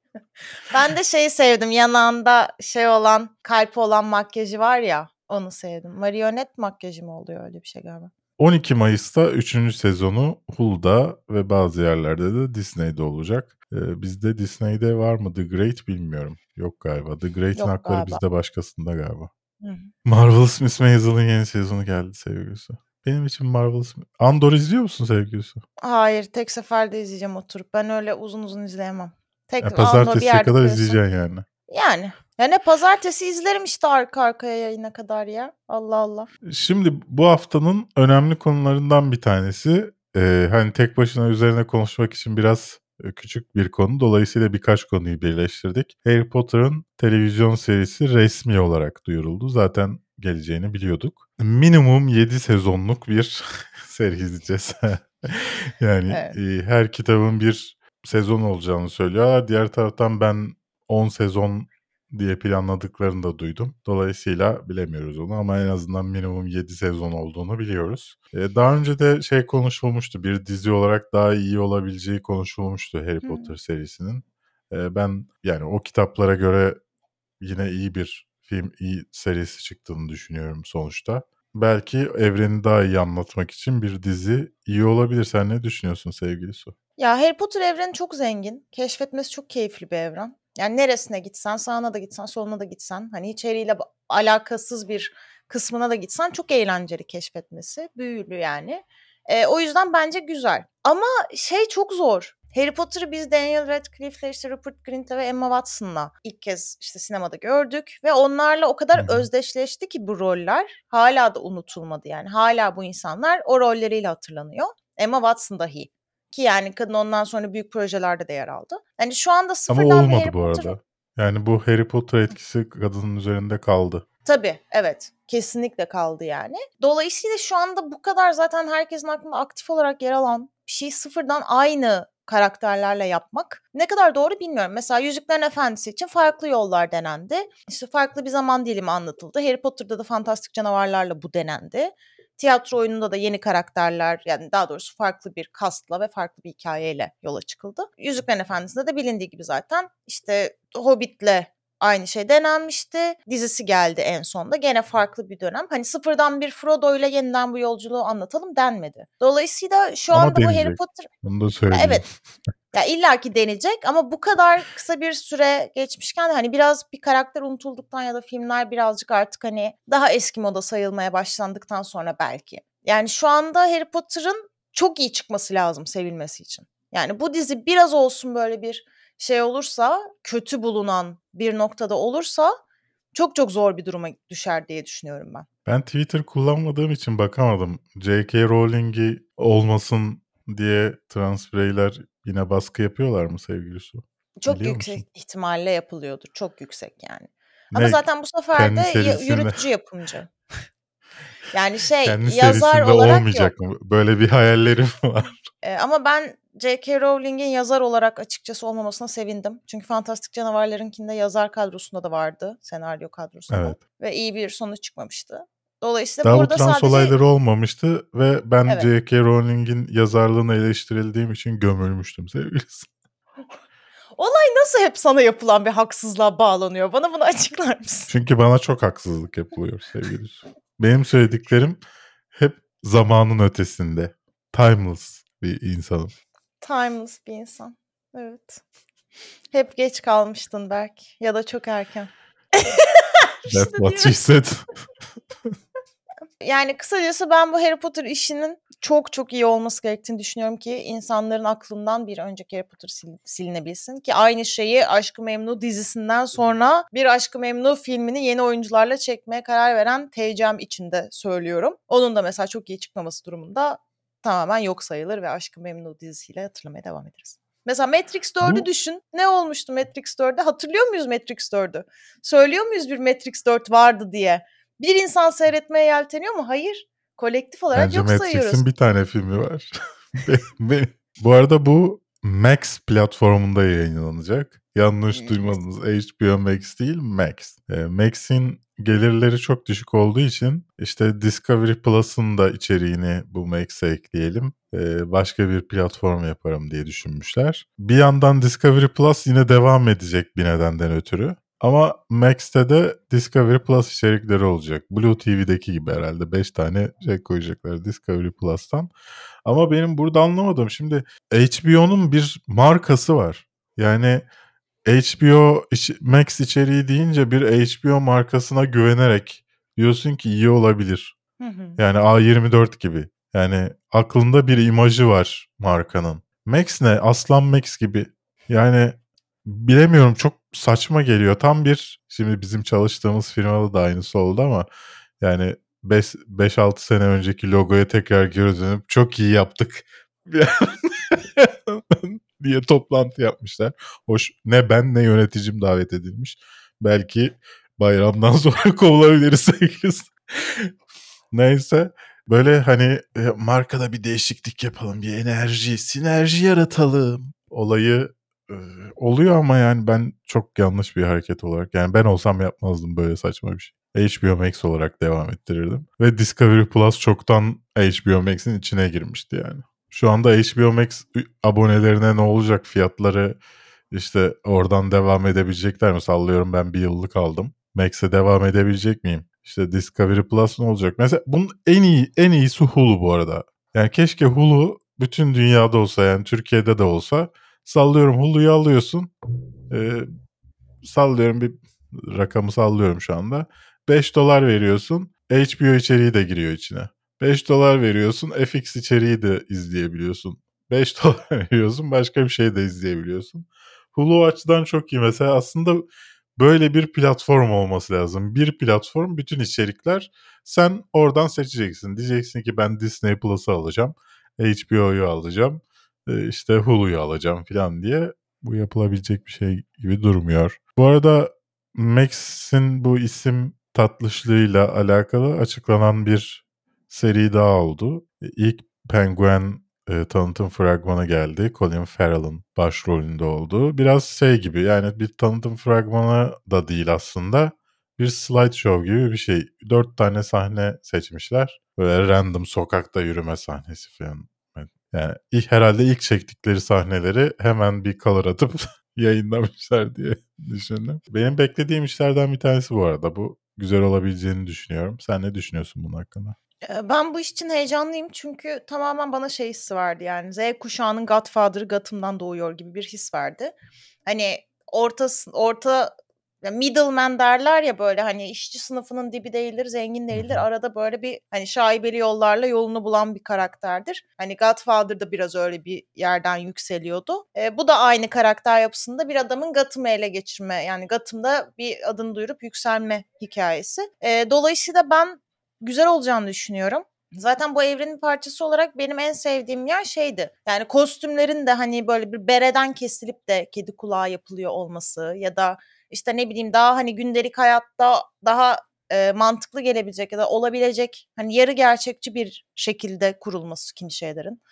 Ben de şeyi sevdim. Yanağında şey olan, kalp olan makyajı var ya. Onu sevdim. Marionet makyajı mı oluyor öyle bir şey galiba. 12 Mayıs'ta 3. sezonu Hulu'da ve bazı yerlerde de Disney'de olacak. Ee, bizde Disney'de var mı The Great bilmiyorum. Yok galiba. The Great'in Yok hakları galiba. bizde başkasında galiba. Hı. Marvelous Miss Maisel'ın yeni sezonu geldi sevgilisi. Benim için Marvelous... Andor izliyor musun sevgilisi? Hayır, tek seferde izleyeceğim oturup. Ben öyle uzun uzun izleyemem. Tek Ya, anda bir pazartesiye kadar koyuyorsun. izleyeceksin yani. Yani. Ya ne pazartesi izlerim işte arka arkaya yayına kadar ya. Allah Allah. Şimdi bu haftanın önemli konularından bir tanesi e, hani tek başına üzerine konuşmak için biraz küçük bir konu. Dolayısıyla birkaç konuyu birleştirdik. Harry Potter'ın televizyon serisi resmi olarak duyuruldu. Zaten geleceğini biliyorduk. Minimum 7 sezonluk bir seri izleyeceğiz. yani Evet. e, her kitabın bir sezon olacağını söylüyorlar. Diğer taraftan ben 10 sezon diye planladıklarını da duydum. Dolayısıyla bilemiyoruz onu ama en azından minimum 7 sezon olduğunu biliyoruz. Ee, daha önce de şey konuşulmuştu. Bir dizi olarak daha iyi olabileceği konuşulmuştu Harry Hı. Potter serisinin. Ee, ben yani o kitaplara göre yine iyi bir film, iyi serisi çıktığını düşünüyorum sonuçta. Belki evreni daha iyi anlatmak için bir dizi iyi olabilir. Sen ne düşünüyorsun sevgili Su? Ya Harry Potter evreni çok zengin. Keşfetmesi çok keyifli bir evren. Yani neresine gitsen, sağına da gitsen, soluna da gitsen, hani içeriğiyle alakasız bir kısmına da gitsen çok eğlenceli keşfetmesi. Büyülü yani. Ee, o yüzden bence güzel. Ama şey çok zor. Harry Potter'ı biz Daniel Radcliffe'le işte Rupert Grint'le ve Emma Watson'la ilk kez işte sinemada gördük ve onlarla o kadar özdeşleşti ki bu roller hala da unutulmadı yani. Hala bu insanlar o rolleriyle hatırlanıyor. Emma Watson dahi. Ki yani kadın ondan sonra büyük projelerde de yer aldı. Yani şu anda Ama sıfırdan bir olmadı bu Potter... arada. Yani bu Harry Potter etkisi kadının üzerinde kaldı. Tabii evet kesinlikle kaldı yani. Dolayısıyla şu anda bu kadar zaten herkesin aklında aktif olarak yer alan bir şeyi sıfırdan aynı karakterlerle yapmak ne kadar doğru bilmiyorum. Mesela Yüzüklerin Efendisi için farklı yollar denendi. İşte farklı bir zaman dilimi anlatıldı. Harry Potter'da da fantastik canavarlarla bu denendi. Tiyatro oyununda da yeni karakterler yani daha doğrusu farklı bir kastla ve farklı bir hikayeyle yola çıkıldı. Yüzüklerin Efendisi'nde de bilindiği gibi zaten işte Hobbit'le aynı şey denenmişti. Dizisi geldi en sonda. Gene farklı bir dönem. Hani sıfırdan bir Frodo ile yeniden bu yolculuğu anlatalım denmedi. Dolayısıyla şu Ama anda bu Harry. Potter Bunu da söyleyeyim. evet. Ya illaki deneyecek ama bu kadar kısa bir süre geçmişken de hani biraz bir karakter unutulduktan ya da filmler birazcık artık hani daha eski moda sayılmaya başlandıktan sonra belki. Yani şu anda Harry Potter'ın çok iyi çıkması lazım sevilmesi için. Yani bu dizi biraz olsun böyle bir şey olursa, kötü bulunan bir noktada olursa çok çok zor bir duruma düşer diye düşünüyorum ben. Ben Twitter kullanmadığım için bakamadım. J.K. Rowling'i olmasın diye trans bireyler yine baskı yapıyorlar mı sevgili Su? Çok Biliyor yüksek musun? ihtimalle yapılıyordur. Çok yüksek yani. Ama Ne, zaten bu sefer de serisinde- yürütücü yapımcı. Yani şey kendi yazar olarak yok. olmayacak mı? Böyle bir hayallerim var. Ee, ama ben J.K. Rowling'in yazar olarak açıkçası olmamasına sevindim. Çünkü Fantastik Canavarlarınkinde yazar kadrosunda da vardı. Senaryo kadrosunda. Evet. Ve iyi bir sonuç çıkmamıştı. Dolayısıyla Daha bu burada trans sadece olayları olmamıştı ve ben Evet. J.K. Rowling'in yazarlığını eleştirildiğim için gömülmüştüm sevgilisi. olay nasıl hep sana yapılan bir haksızlığa bağlanıyor? Bana bunu açıklar mısın? Çünkü bana çok haksızlık yapılıyor sevgilisi. Benim söylediklerim hep zamanın ötesinde. Timeless bir insanım. Timeless bir insan. Evet. Hep geç kalmıştın Berk. Ya da çok erken. That's what she said. Yani kısacası ben bu Harry Potter işinin çok çok iyi olması gerektiğini düşünüyorum ki insanların aklından bir önceki Harry Potter sil- silinebilsin ki aynı şeyi Aşk-ı Memnu dizisinden sonra bir Aşk-ı Memnu filmini yeni oyuncularla çekmeye karar veren TCM içinde söylüyorum. Onun da mesela çok iyi çıkmaması durumunda tamamen yok sayılır ve Aşk-ı Memnu dizisiyle hatırlamaya devam ederiz. Mesela Matrix 4'ü Bu- düşün. Ne olmuştu Matrix 4'de? Hatırlıyor muyuz Matrix 4'ü? Söylüyor muyuz bir Matrix 4 vardı diye? Bir insan seyretmeye yelteniyor mu? Hayır. Kolektif olarak Bence yok sayıyoruz. Matrix'in bir tane filmi var. Be- be- bu arada bu Max platformunda yayınlanacak. Yanlış duymadınız. HBO Max değil Max. E, Max'in gelirleri çok düşük olduğu için işte Discovery Plus'ın da içeriğini bu Max'e ekleyelim. E, başka bir platform yaparım diye düşünmüşler. Bir yandan Discovery Plus yine devam edecek bir nedenden ötürü. Ama Max'te de Discovery Plus içerikleri olacak. Blue TV'deki gibi herhalde 5 tane şey koyacaklar Discovery Plus'tan. Ama benim burada anlamadığım şimdi HBO'nun bir markası var. Yani HBO Max içeriği deyince bir HBO markasına güvenerek diyorsun ki iyi olabilir. Hı hı. Yani A24 gibi. Yani aklında bir imajı var markanın. Max ne? Aslan Max gibi. Yani bilemiyorum çok saçma geliyor. Tam bir şimdi bizim çalıştığımız firmada da aynısı oldu ama yani 5-6 sene önceki logoya tekrar geri çok iyi yaptık diye toplantı yapmışlar. Hoş ne ben ne yöneticim davet edilmiş. Belki bayramdan sonra kovulabiliriz. Neyse böyle hani e, markada bir değişiklik yapalım, bir enerji, sinerji yaratalım olayı oluyor ama yani ben çok yanlış bir hareket olarak yani ben olsam yapmazdım böyle saçma bir şey. HBO Max olarak devam ettirirdim. Ve Discovery Plus çoktan HBO Max'in içine girmişti yani. Şu anda HBO Max abonelerine ne olacak fiyatları işte oradan devam edebilecekler mi? Sallıyorum ben bir yıllık aldım. Max'e devam edebilecek miyim? İşte Discovery Plus ne olacak? Mesela bunun en iyi en iyisi Hulu bu arada. Yani keşke Hulu bütün dünyada olsa yani Türkiye'de de olsa sallıyorum Hulu'yu alıyorsun. Ee, sallıyorum bir rakamı sallıyorum şu anda. 5 dolar veriyorsun. HBO içeriği de giriyor içine. 5 dolar veriyorsun. FX içeriği de izleyebiliyorsun. 5 dolar veriyorsun. Başka bir şey de izleyebiliyorsun. Hulu açıdan çok iyi. Mesela aslında böyle bir platform olması lazım. Bir platform bütün içerikler sen oradan seçeceksin. Diyeceksin ki ben Disney Plus'ı alacağım. HBO'yu alacağım. E, işte Hulu'yu alacağım falan diye. Bu yapılabilecek bir şey gibi durmuyor. Bu arada Max'in bu isim tatlışlığıyla alakalı açıklanan bir seri daha oldu. İlk Penguin e, tanıtım fragmanı geldi. Colin Farrell'ın başrolünde olduğu. Biraz şey gibi yani bir tanıtım fragmanı da değil aslında. Bir slideshow gibi bir şey. Dört tane sahne seçmişler. Böyle random sokakta yürüme sahnesi falan. Yani herhalde ilk çektikleri sahneleri hemen bir color atıp yayınlamışlar diye düşündüm. Benim beklediğim işlerden bir tanesi bu arada. Bu güzel olabileceğini düşünüyorum. Sen ne düşünüyorsun bunun hakkında? Eee, Ben bu iş için heyecanlıyım çünkü tamamen bana şey hissi verdi yani Z kuşağının Godfather'ı Gotham'dan doğuyor gibi bir his verdi. Hani orta orta middleman derler ya böyle hani işçi sınıfının dibi değildir, zengin değildir. Arada böyle bir hani şaibeli yollarla yolunu bulan bir karakterdir. Hani Godfather da biraz öyle bir yerden yükseliyordu. Eee, bu da aynı karakter yapısında bir adamın Gotham'ı ele geçirme yani Gotham'da bir adını duyurup yükselme hikayesi. Eee, dolayısıyla ben güzel olacağını düşünüyorum. Zaten bu evrenin parçası olarak benim en sevdiğim yer şeydi. Yani kostümlerin de hani böyle bir bereden kesilip de kedi kulağı yapılıyor olması ya da işte ne bileyim daha hani gündelik hayatta daha e, mantıklı gelebilecek ya da olabilecek hani yarı gerçekçi bir şekilde kurulması kimi şeylerin.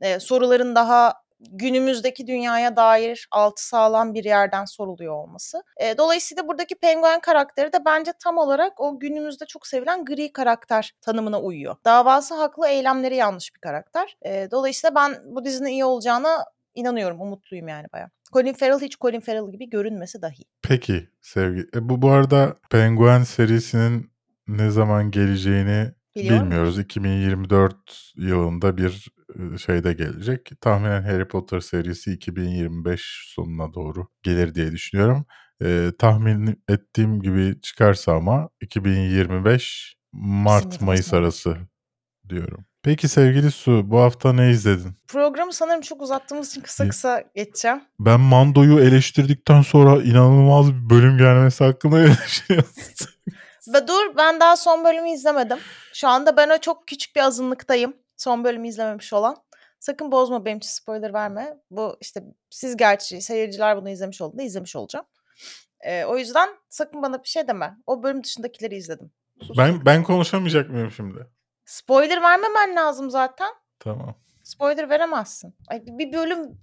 E, soruların daha günümüzdeki dünyaya dair altı sağlam bir yerden soruluyor olması. E, dolayısıyla buradaki penguen karakteri de bence tam olarak o günümüzde çok sevilen gri karakter tanımına uyuyor. Davası haklı, eylemleri yanlış bir karakter. E, dolayısıyla ben bu dizinin iyi olacağına inanıyorum, umutluyum yani bayağı. Colin Farrell hiç Colin Farrell gibi görünmesi dahi. Peki sevgi. E, bu bu arada Penguin serisinin ne zaman geleceğini Biliyor bilmiyoruz. 2024 yılında bir şeyde gelecek. Tahminen Harry Potter serisi 2025 sonuna doğru gelir diye düşünüyorum. E, tahmin ettiğim gibi çıkarsa ama 2025 Mart Mayıs arası diyorum. Peki sevgili Su bu hafta ne izledin? Programı sanırım çok uzattığımız için kısa kısa geçeceğim. Ben Mando'yu eleştirdikten sonra inanılmaz bir bölüm gelmesi hakkında? Ve dur ben daha son bölümü izlemedim. Şu anda ben o çok küçük bir azınlıktayım. Son bölümü izlememiş olan. Sakın bozma benim için spoiler verme. Bu işte siz gerçi seyirciler bunu izlemiş olduğunda izlemiş olacağım. Ee, o yüzden sakın bana bir şey deme. O bölüm dışındakileri izledim. Sus. Ben ben konuşamayacak mıyım şimdi? Spoiler vermemen lazım zaten. Tamam. Spoiler veremezsin. Ay, bir- bölüm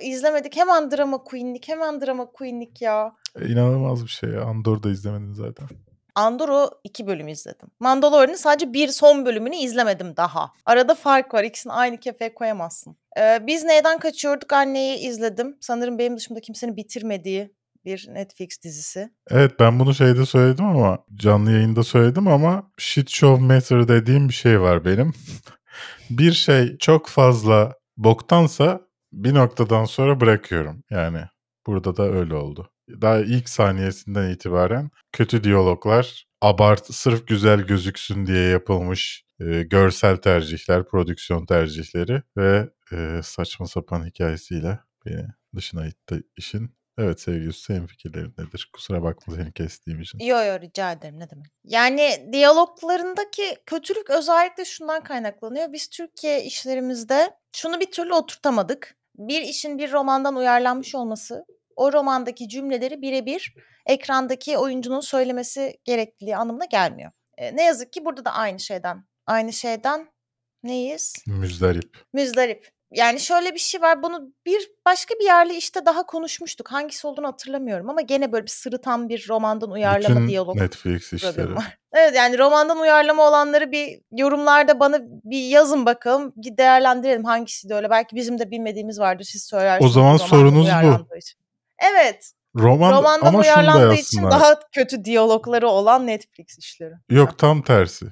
izlemedik. Hemen drama queenlik, hemen drama queenlik ya. E, İnanılmaz bir şey ya. Andor'u da izlemedin zaten. Andor'u iki bölüm izledim. Mandalorian'ın sadece bir son bölümünü izlemedim daha. Arada fark var. İkisini aynı kefeye koyamazsın. Ee, biz neyden kaçıyorduk anneyi izledim. Sanırım benim dışımda kimsenin bitirmediği bir Netflix dizisi. Evet ben bunu şeyde söyledim ama canlı yayında söyledim ama shit show meter dediğim bir şey var benim. bir şey çok fazla boktansa bir noktadan sonra bırakıyorum. Yani burada da öyle oldu. Daha ilk saniyesinden itibaren kötü diyaloglar, abart sırf güzel gözüksün diye yapılmış e, görsel tercihler, prodüksiyon tercihleri ve e, saçma sapan hikayesiyle beni dışına itti işin. Evet sevgili Yusuf, senin fikirlerin nedir? Kusura bakma seni kestiğim için. Yo yo rica ederim ne demek. Yani diyaloglarındaki kötülük özellikle şundan kaynaklanıyor. Biz Türkiye işlerimizde şunu bir türlü oturtamadık. Bir işin bir romandan uyarlanmış olması o romandaki cümleleri birebir ekrandaki oyuncunun söylemesi gerekliliği anlamına gelmiyor. E, ne yazık ki burada da aynı şeyden. Aynı şeyden neyiz? Müzdarip. Müzdarip. Yani şöyle bir şey var. Bunu bir başka bir yerli işte daha konuşmuştuk. Hangisi olduğunu hatırlamıyorum ama gene böyle bir sırıtan bir romandan uyarlama Bütün diyalog Netflix işleri. var. Evet yani romandan uyarlama olanları bir yorumlarda bana bir yazın bakalım. Bir değerlendirelim hangisiydi öyle. Belki bizim de bilmediğimiz vardır. Siz söylersiniz. zaman romandan sorunuz bu. uyarlandığı için. Evet. Roman romandan ama şunu da uyarlandığı için yazsınlar. daha kötü diyalogları olan Netflix işleri. Yok tam tersi. Ee,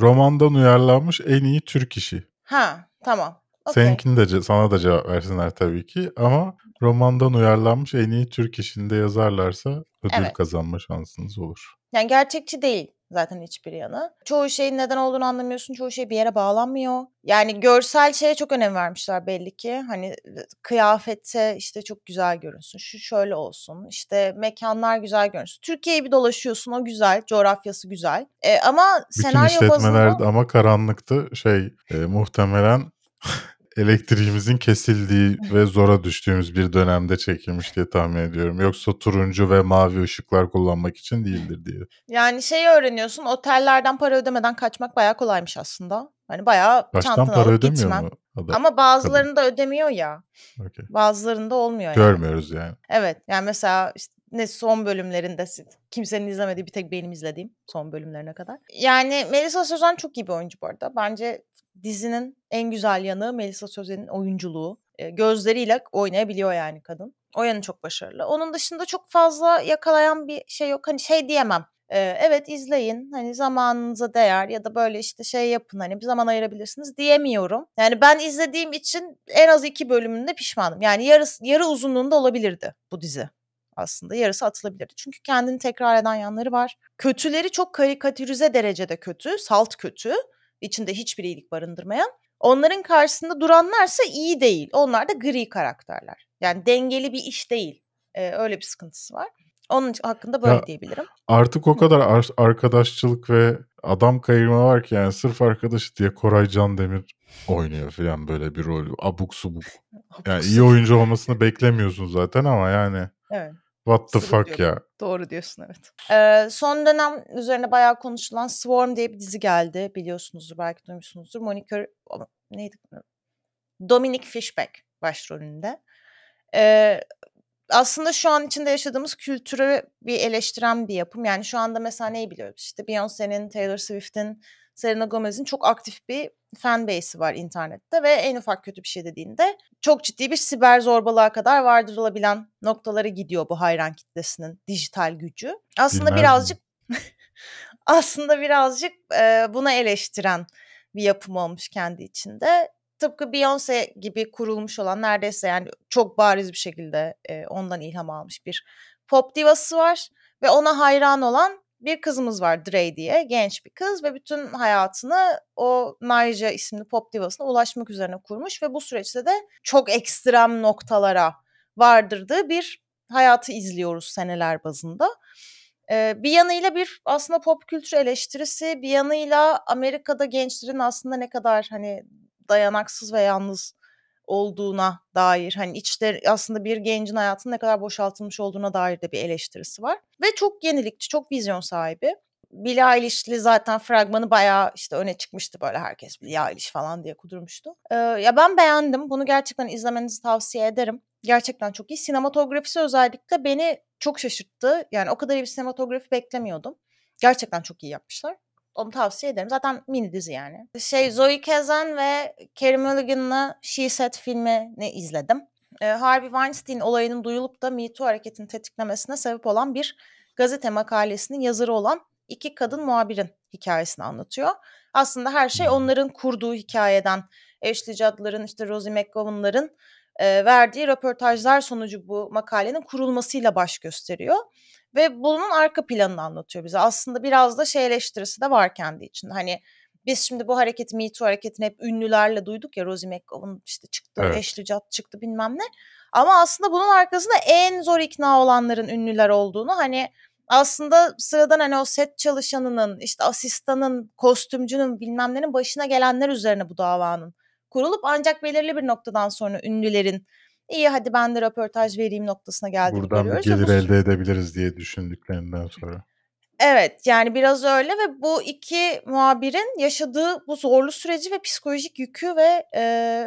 romandan uyarlanmış en iyi Türk işi. Ha tamam. Seninkini de sana da cevap versinler tabii ki ama romandan uyarlanmış en iyi Türk işinde yazarlarsa ödül Evet. kazanma şansınız olur. Yani gerçekçi değil zaten hiçbir yanı. Çoğu şeyin neden olduğunu anlamıyorsun. Çoğu şey bir yere bağlanmıyor. Yani görsel şeye çok önem vermişler belli ki. Hani kıyafete işte çok güzel görünsün. Şu şöyle olsun. İşte mekanlar güzel görünsün. Türkiye'yi bir dolaşıyorsun o güzel. Coğrafyası güzel. E, ama Bütün senaryo işletmeler bazında... ama karanlıktı. Şey e, muhtemelen elektriğimizin kesildiği ve zora düştüğümüz bir dönemde çekilmiş diye tahmin ediyorum. Yoksa turuncu ve mavi ışıklar kullanmak için değildir diye. Yani şeyi öğreniyorsun. Otellerden para ödemeden kaçmak bayağı kolaymış aslında. Hani bayağı Baştan çantanı para alıp gitmen. mu adam? Ama bazılarında ödemiyor ya. Okey. Bazılarında olmuyor yani. Görmüyoruz yani. Evet yani mesela işte ne son bölümlerinde kimsenin izlemediği bir tek benim izlediğim son bölümlerine kadar. Yani Melisa Sözen çok iyi bir oyuncu bu arada. Bence dizinin en güzel yanı Melisa Sözen'in oyunculuğu. Gözleriyle oynayabiliyor yani kadın. O yanı çok başarılı. Onun dışında çok fazla yakalayan bir şey yok. Hani şey diyemem. evet izleyin hani zamanınıza değer ya da böyle işte şey yapın hani bir zaman ayırabilirsiniz diyemiyorum. Yani ben izlediğim için en az iki bölümünde pişmanım. Yani yarısı, yarı uzunluğunda olabilirdi bu dizi aslında. Yarısı atılabilirdi. Çünkü kendini tekrar eden yanları var. Kötüleri çok karikatürize derecede kötü, salt kötü. İçinde hiçbir iyilik barındırmayan. Onların karşısında duranlarsa iyi değil. Onlar da gri karakterler. Yani dengeli bir iş değil. Ee, öyle bir sıkıntısı var. Onun hakkında böyle Ya, diyebilirim. Artık o kadar ar- arkadaşçılık ve adam kayırma var ki yani sırf arkadaşı diye Koray Can Demir oynuyor falan böyle bir rol. Abuk subuk. Yani iyi oyuncu olmasını beklemiyorsun zaten ama yani Evet. What the fuck Sırıtıyor. ya. Doğru diyorsun evet. Ee, son dönem üzerine bayağı konuşulan Swarm diye bir dizi geldi. Biliyorsunuzdur belki duymuşsunuzdur. Monica neydi? Dominic Fishback başrolünde. Ee, aslında şu an içinde yaşadığımız kültürü bir eleştiren bir yapım. Yani şu anda mesela neyi biliyoruz? İşte Beyoncé'nin, Taylor Swift'in, Selena Gomez'in çok aktif bir fan base'i var internette ve en ufak kötü bir şey dediğinde çok ciddi bir siber zorbalığa kadar vardırılabilen noktalara gidiyor bu hayran kitlesinin dijital gücü. Aslında Bilmez birazcık aslında birazcık e, buna eleştiren bir yapım olmuş kendi içinde. Tıpkı Beyoncé gibi kurulmuş olan neredeyse yani çok bariz bir şekilde e, ondan ilham almış bir pop divası var ve ona hayran olan bir kızımız var Dre diye genç bir kız ve bütün hayatını o Naija isimli pop divasına ulaşmak üzerine kurmuş ve bu süreçte de çok ekstrem noktalara vardırdığı bir hayatı izliyoruz seneler bazında. Bir yanıyla bir aslında pop kültür eleştirisi, bir yanıyla Amerika'da gençlerin aslında ne kadar hani dayanaksız ve yalnız olduğuna dair hani içte aslında bir gencin hayatının ne kadar boşaltılmış olduğuna dair de bir eleştirisi var. Ve çok yenilikçi, çok vizyon sahibi. Billie Eilish'li zaten fragmanı bayağı işte öne çıkmıştı böyle herkes Billie Eilish falan diye kudurmuştu. Ee, ya ben beğendim. Bunu gerçekten izlemenizi tavsiye ederim. Gerçekten çok iyi. Sinematografisi özellikle beni çok şaşırttı. Yani o kadar iyi bir sinematografi beklemiyordum. Gerçekten çok iyi yapmışlar. Onu tavsiye ederim. Zaten mini dizi yani. Şey Zoe Kazan ve Carey Mulligan'la She Said filmini izledim. Ee, Harvey Weinstein olayının duyulup da Me Too hareketini tetiklemesine sebep olan bir gazete makalesinin yazarı olan iki kadın muhabirin hikayesini anlatıyor. Aslında her şey onların kurduğu hikayeden, Ashley Judd'ların, işte Rosie McGowan'ların verdiği röportajlar sonucu bu makalenin kurulmasıyla baş gösteriyor. Ve bunun arka planını anlatıyor bize. Aslında biraz da şey eleştirisi de var kendi içinde. Hani biz şimdi bu hareketi, Me Too hareketini hep ünlülerle duyduk ya. Rosie McGowan işte çıktı, Evet. Ashley Judd çıktı bilmem ne. Ama aslında bunun arkasında en zor ikna olanların ünlüler olduğunu hani aslında sıradan hani o set çalışanının, işte asistanın, kostümcünün bilmem nenin başına gelenler üzerine bu davanın kurulup ancak belirli bir noktadan sonra ünlülerin iyi hadi ben de röportaj vereyim noktasına geldiğini Buradan görüyoruz. ve gelir bu- elde edebiliriz diye düşündüklerinden sonra. Evet yani biraz öyle ve bu iki muhabirin yaşadığı bu zorlu süreci ve psikolojik yükü ve e,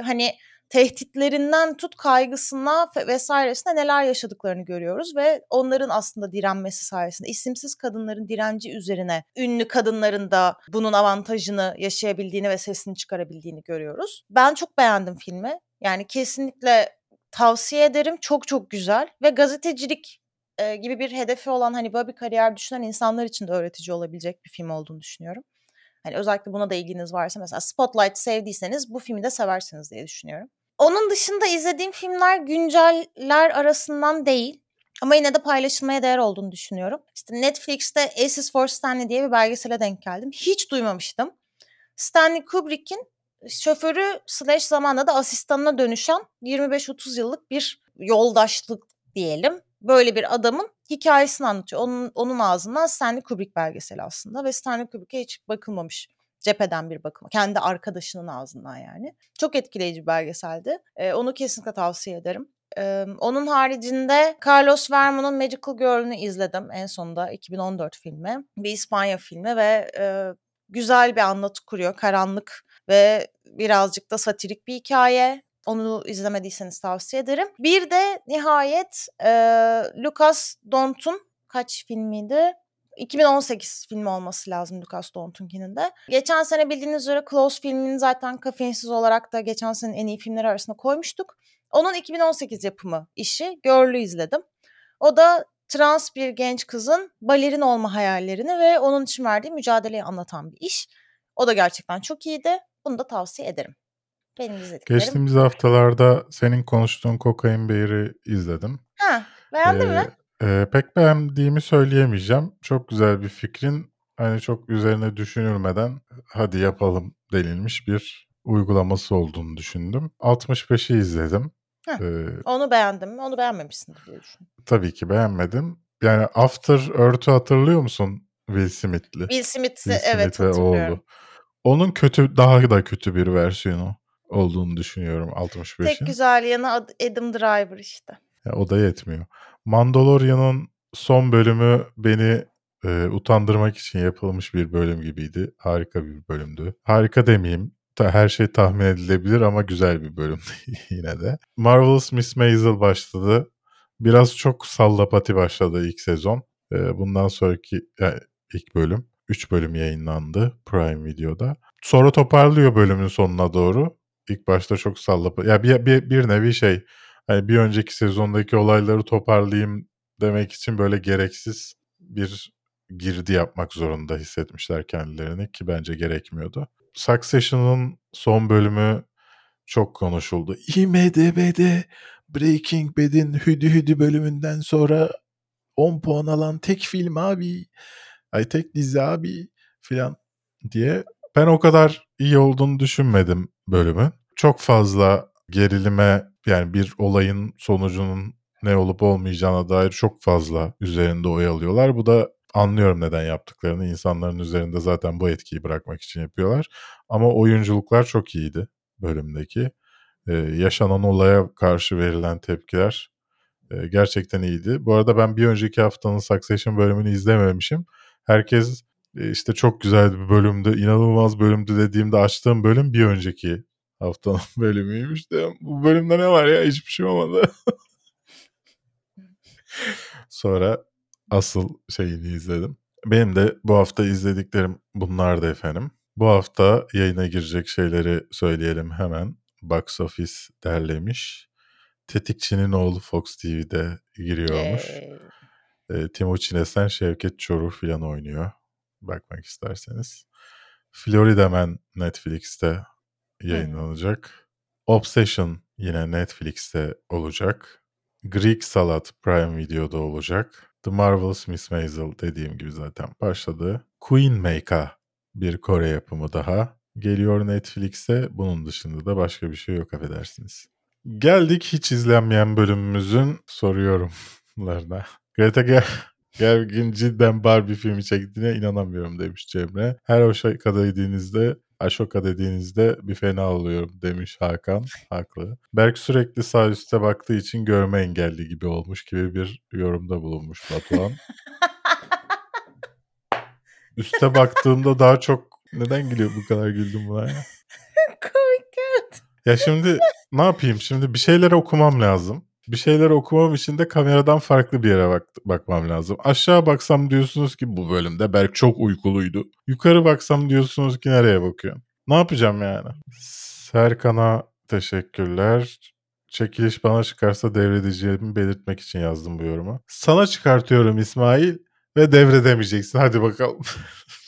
hani tehditlerinden tut kaygısına vesairesine neler yaşadıklarını görüyoruz ve onların aslında direnmesi sayesinde isimsiz kadınların direnci üzerine ünlü kadınların da bunun avantajını yaşayabildiğini ve sesini çıkarabildiğini görüyoruz. Ben çok beğendim filmi. Yani kesinlikle tavsiye ederim. Çok çok güzel ve gazetecilik gibi bir hedefi olan hani böyle bir kariyer düşünen insanlar için de öğretici olabilecek bir film olduğunu düşünüyorum. Hani özellikle buna da ilginiz varsa mesela Spotlight sevdiyseniz bu filmi de seversiniz diye düşünüyorum. Onun dışında izlediğim filmler günceller arasından değil. Ama yine de paylaşılmaya değer olduğunu düşünüyorum. İşte Netflix'te Aces for Stanley diye bir belgesele denk geldim. Hiç duymamıştım. Stanley Kubrick'in şoförü slash zamanla da asistanına dönüşen 25-30 yıllık bir yoldaşlık diyelim. Böyle bir adamın hikayesini anlatıyor. Onun, onun ağzından Stanley Kubrick belgeseli aslında ve Stanley Kubrick'e hiç bakılmamış cepheden bir bakıma. Kendi arkadaşının ağzından yani. Çok etkileyici bir belgeseldi. Ee, onu kesinlikle tavsiye ederim. Ee, onun haricinde Carlos Vermon'un Magical Girl'ünü izledim en sonunda 2014 filmi. Bir İspanya filmi ve e, güzel bir anlatı kuruyor. Karanlık ve birazcık da satirik bir hikaye. Onu izlemediyseniz tavsiye ederim. Bir de nihayet e, Lucas Dont'un kaç filmiydi? 2018 filmi olması lazım Lucas Dont'unkinin de. Geçen sene bildiğiniz üzere Close filmini zaten kafeinsiz olarak da geçen senenin en iyi filmleri arasında koymuştuk. Onun 2018 yapımı işi Girl'ü izledim. O da trans bir genç kızın balerin olma hayallerini ve onun için verdiği mücadeleyi anlatan bir iş. O da gerçekten çok iyiydi. Bunu da tavsiye ederim. Benim izlediklerim. Geçtiğimiz haftalarda senin konuştuğun Kokain Bear'i izledim. Ha, beğendin Ee, mi? e, pek beğendiğimi söyleyemeyeceğim. Çok güzel bir fikrin hani çok üzerine düşünülmeden hadi yapalım denilmiş bir uygulaması olduğunu düşündüm. 65'i izledim. Heh. Ee, Onu beğendim mi? Onu beğenmemişsindir diye düşünüyorum. tabii ki beğenmedim. Yani After Earth'ü hatırlıyor musun Will Smith'li? Will Smith'i Will evet Smith ve hatırlıyorum. oğlu. Onun kötü daha da kötü bir versiyonu olduğunu düşünüyorum 65'in. Tek güzel yanı Ad- Adam Driver işte. Ya, o da yetmiyor. Mandalorian'ın son bölümü beni e, utandırmak için yapılmış bir bölüm gibiydi. Harika bir bölümdü. Harika demeyeyim. Ta, her şey tahmin edilebilir ama güzel bir bölümdü yine de. Marvelous Miss Maisel başladı. Biraz çok sallapati başladı ilk sezon. E, bundan sonraki yani ilk bölüm. 3 bölüm yayınlandı Prime Video'da. Sonra toparlıyor bölümün sonuna doğru. İlk başta çok sallapati. Ya bir, bir, bir nevi şey hani bir önceki sezondaki olayları toparlayayım demek için böyle gereksiz bir girdi yapmak zorunda hissetmişler kendilerini ki bence gerekmiyordu. Succession'ın son bölümü çok konuşuldu. IMDB'de Breaking Bad'in Hüdü Hüdü bölümünden sonra 10 puan alan tek film abi. Ay tek dizi abi filan diye. Ben o kadar iyi olduğunu düşünmedim bölümün. Çok fazla gerilime yani bir olayın sonucunun ne olup olmayacağına dair çok fazla üzerinde oyalıyorlar. Bu da anlıyorum neden yaptıklarını. İnsanların üzerinde zaten bu etkiyi bırakmak için yapıyorlar. Ama oyunculuklar çok iyiydi bölümdeki. Ee, yaşanan olaya karşı verilen tepkiler e, gerçekten iyiydi. Bu arada ben bir önceki haftanın Succession bölümünü izlememişim. Herkes işte çok güzel bir bölümdü, inanılmaz bölümdü dediğimde açtığım bölüm bir önceki haftanın bölümüymüş. De, bu bölümde ne var ya hiçbir şey olmadı. Sonra asıl şeyini izledim. Benim de bu hafta izlediklerim bunlardı efendim. Bu hafta yayına girecek şeyleri söyleyelim hemen. Box Office derlemiş. Tetikçinin oğlu Fox TV'de giriyormuş. Yay. E, Timuçin Esen, Şevket Çoruh filan oynuyor. Bakmak isterseniz. Florida Man Netflix'te yayınlanacak. Obsession yine Netflix'te olacak. Greek Salad Prime Video'da olacak. The Marvelous Miss Maisel dediğim gibi zaten başladı. Queen Maker bir Kore yapımı daha geliyor Netflix'e. Bunun dışında da başka bir şey yok affedersiniz. Geldik hiç izlenmeyen bölümümüzün soruyorumlarına. Greta Ger Gerwig'in cidden Barbie filmi çektiğine inanamıyorum demiş Cemre. Her o şaka dediğinizde Aşoka dediğinizde bir fena oluyorum demiş Hakan. Haklı. Berk sürekli sağ üstte baktığı için görme engelli gibi olmuş gibi bir yorumda bulunmuş Batuhan. Üste baktığımda daha çok neden gülüyor bu kadar güldüm buna ya? Komik evet. Ya şimdi ne yapayım? Şimdi bir şeyleri okumam lazım. Bir şeyleri okumam için de kameradan farklı bir yere bak bakmam lazım. Aşağı baksam diyorsunuz ki bu bölümde Berk çok uykuluydu. Yukarı baksam diyorsunuz ki nereye bakıyorum? Ne yapacağım yani? Serkan'a teşekkürler. Çekiliş bana çıkarsa devredeceğimi belirtmek için yazdım bu yorumu. Sana çıkartıyorum İsmail ve devredemeyeceksin. Hadi bakalım.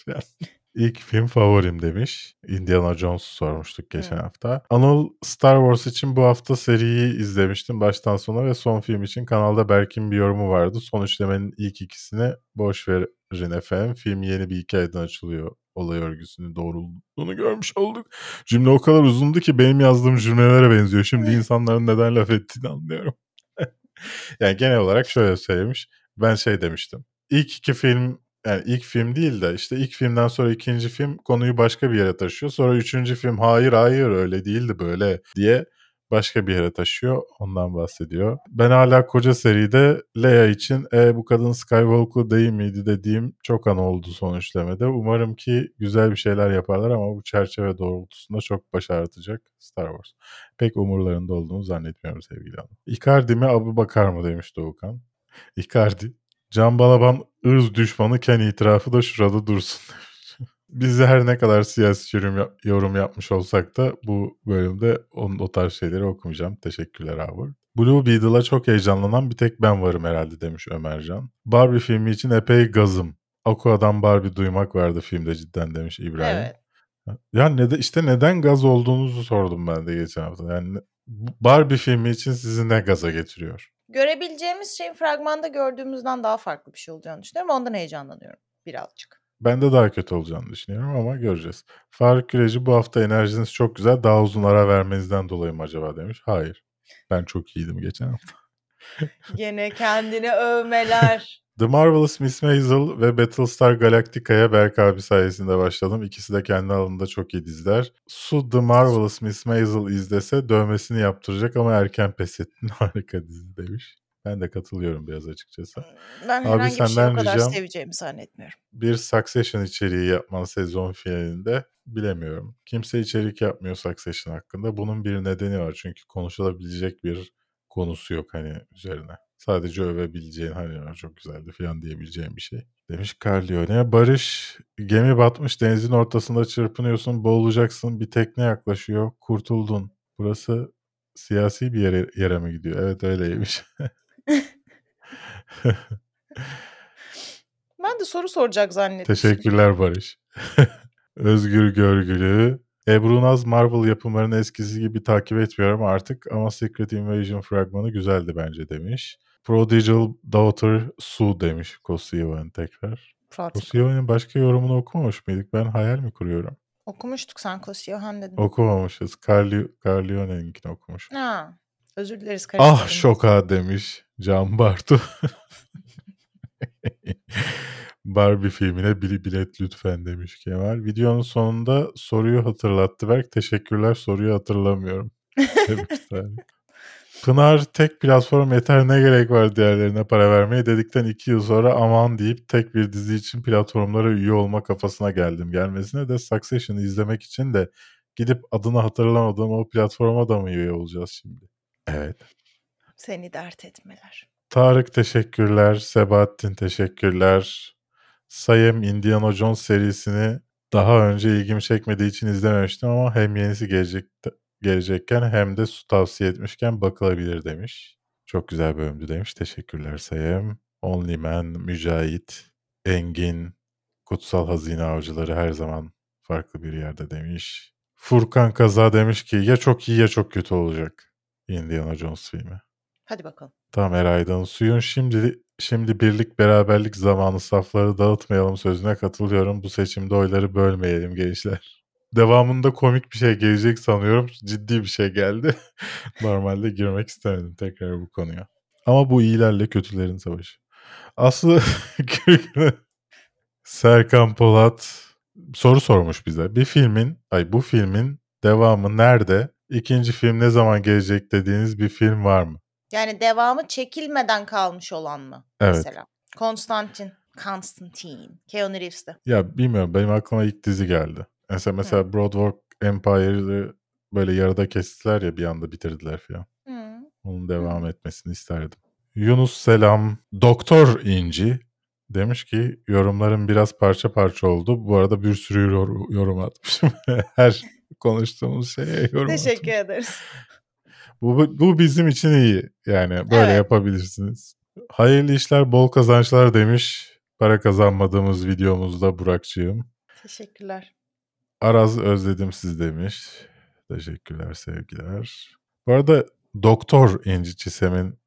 İlk film favorim demiş. Indiana Jones sormuştuk geçen Hı. hafta. Anıl Star Wars için bu hafta seriyi izlemiştim baştan sona ve son film için kanalda Berk'in bir yorumu vardı. Son üçlemenin ilk ikisini boş verin efendim. Film yeni bir hikayeden açılıyor. Olay örgüsünü doğrulduğunu görmüş olduk. Cümle o kadar uzundu ki benim yazdığım cümlelere benziyor. Şimdi insanların neden laf ettiğini anlıyorum. yani genel olarak şöyle söylemiş. Ben şey demiştim. İlk iki film yani ilk film değil de işte ilk filmden sonra ikinci film konuyu başka bir yere taşıyor. Sonra üçüncü film hayır hayır öyle değildi böyle diye başka bir yere taşıyor. Ondan bahsediyor. Ben hala koca seride Leia için e, bu kadın Skywalker değil miydi dediğim çok an oldu son üçlemede. Umarım ki güzel bir şeyler yaparlar ama bu çerçeve doğrultusunda çok başartacak Star Wars. Pek umurlarında olduğunu zannetmiyorum sevgili hanım. Icardi mi Abu Bakar mı demiş Doğukan. Icardi. Can Balaban ırz düşmanı Ken itirafı da şurada dursun. Biz de her ne kadar siyasi yorum, yap- yorum yapmış olsak da bu bölümde onun, o tarz şeyleri okumayacağım. Teşekkürler abi. Blue Beetle'a çok heyecanlanan bir tek ben varım herhalde demiş Ömercan. Barbie filmi için epey gazım. Aqua'dan Barbie duymak vardı filmde cidden demiş İbrahim. Evet. Ya ne de işte neden gaz olduğunuzu sordum ben de geçen hafta. Yani Barbie filmi için sizi ne gaza getiriyor? Görebileceğimiz şeyin fragmanda gördüğümüzden daha farklı bir şey olacağını düşünüyorum. Ondan heyecanlanıyorum birazcık. Ben de daha kötü olacağını düşünüyorum ama göreceğiz. Faruk Güreci bu hafta enerjiniz çok güzel. Daha uzun ara vermenizden dolayı mı acaba demiş. Hayır. Ben çok iyiydim geçen hafta. Gene kendini övmeler. The Marvelous Miss Maisel ve Battlestar Galactica'ya Berk abi sayesinde başladım. İkisi de kendi alanında çok iyi diziler. Su The Marvelous Miss Maisel izlese dövmesini yaptıracak ama erken pes ettin. Harika dizi demiş. Ben de katılıyorum biraz açıkçası. Ben Abi herhangi bir şeyi senden o kadar ricam- seveceğimi zannetmiyorum. bir Succession içeriği yapman sezon finalinde bilemiyorum. Kimse içerik yapmıyor Succession hakkında. Bunun bir nedeni var. Çünkü konuşulabilecek bir konusu yok hani üzerine. Sadece övebileceğin hani "Ya çok güzeldi falan diyebileceğin bir şey. Demiş Carlione. Barış gemi batmış denizin ortasında çırpınıyorsun boğulacaksın bir tekne yaklaşıyor kurtuldun. Burası siyasi bir yere, yere mi gidiyor? Evet öyleymiş. Ben de soru soracak zannetmiştim. Teşekkürler Barış. Özgür Görgülü. Ebru Naz Marvel yapımlarını eskisi gibi takip etmiyorum artık ama Secret Invasion fragmanı güzeldi bence demiş. Prodigal Daughter Sue demiş Kosiyevan tekrar. Kosiyevan'ın başka yorumunu okumamış mıydık? Ben hayal mi kuruyorum? Okumuştuk sen Kosiyohan dedin. Okumamışız. Carli, Carlione'ninkini okumuş. Ha, özür dileriz Ah karıştırdım. şoka demiş Can Bartu. Barbie filmine bir bilet lütfen demiş Kemal. Videonun sonunda soruyu hatırlattı Berk. Teşekkürler soruyu hatırlamıyorum. Pınar tek platform yeter ne gerek var diğerlerine para vermeye dedikten iki yıl sonra aman deyip tek bir dizi için platformlara üye olma kafasına geldim. Gelmesine de Succession'ı izlemek için de gidip adını hatırlamadığım o platforma da mı üye olacağız şimdi? Evet. Seni dert etmeler. Tarık teşekkürler. Sebahattin teşekkürler. Sayem Indiana Jones serisini daha önce ilgimi çekmediği için izlememiştim ama hem yenisi gelecek gelecekken hem de su tavsiye etmişken bakılabilir demiş. Çok güzel bölümdü demiş. Teşekkürler Sayem. Only Man, Mücahit, Engin, Kutsal Hazine Avcıları her zaman farklı bir yerde demiş. Furkan Kaza demiş ki ya çok iyi ya çok kötü olacak Indiana Jones filmi. Hadi bakalım. Tamam Eray'dan suyun şimdi şimdi birlik beraberlik zamanı safları dağıtmayalım sözüne katılıyorum. Bu seçimde oyları bölmeyelim gençler. Devamında komik bir şey gelecek sanıyorum. Ciddi bir şey geldi. Normalde girmek istemedim tekrar bu konuya. Ama bu iyilerle kötülerin savaşı. Aslı Serkan Polat soru sormuş bize. Bir filmin, ay bu filmin devamı nerede? İkinci film ne zaman gelecek dediğiniz bir film var mı? Yani devamı çekilmeden kalmış olan mı? Evet. Mesela. Konstantin. Constantine. Keanu Reeves'te. Ya bilmiyorum benim aklıma ilk dizi geldi. Mesela mesela Broadwalk Empire'ı böyle yarıda kestiler ya bir anda bitirdiler falan. Hı. Onun devam etmesini isterdim. Yunus Selam Doktor İnci demiş ki yorumlarım biraz parça parça oldu. Bu arada bir sürü yor- yorum atmışım. Her konuştuğumuz şeye yorum Teşekkür atmışım. ederiz. Bu, bu- bizim için iyi. Yani böyle Evet. yapabilirsiniz. Hayırlı işler, bol kazançlar demiş. Para kazanmadığımız videomuzda Burakçığım. Teşekkürler. Araz özledim siz demiş. Teşekkürler, sevgiler. Bu arada Doktor İnci Çisem'in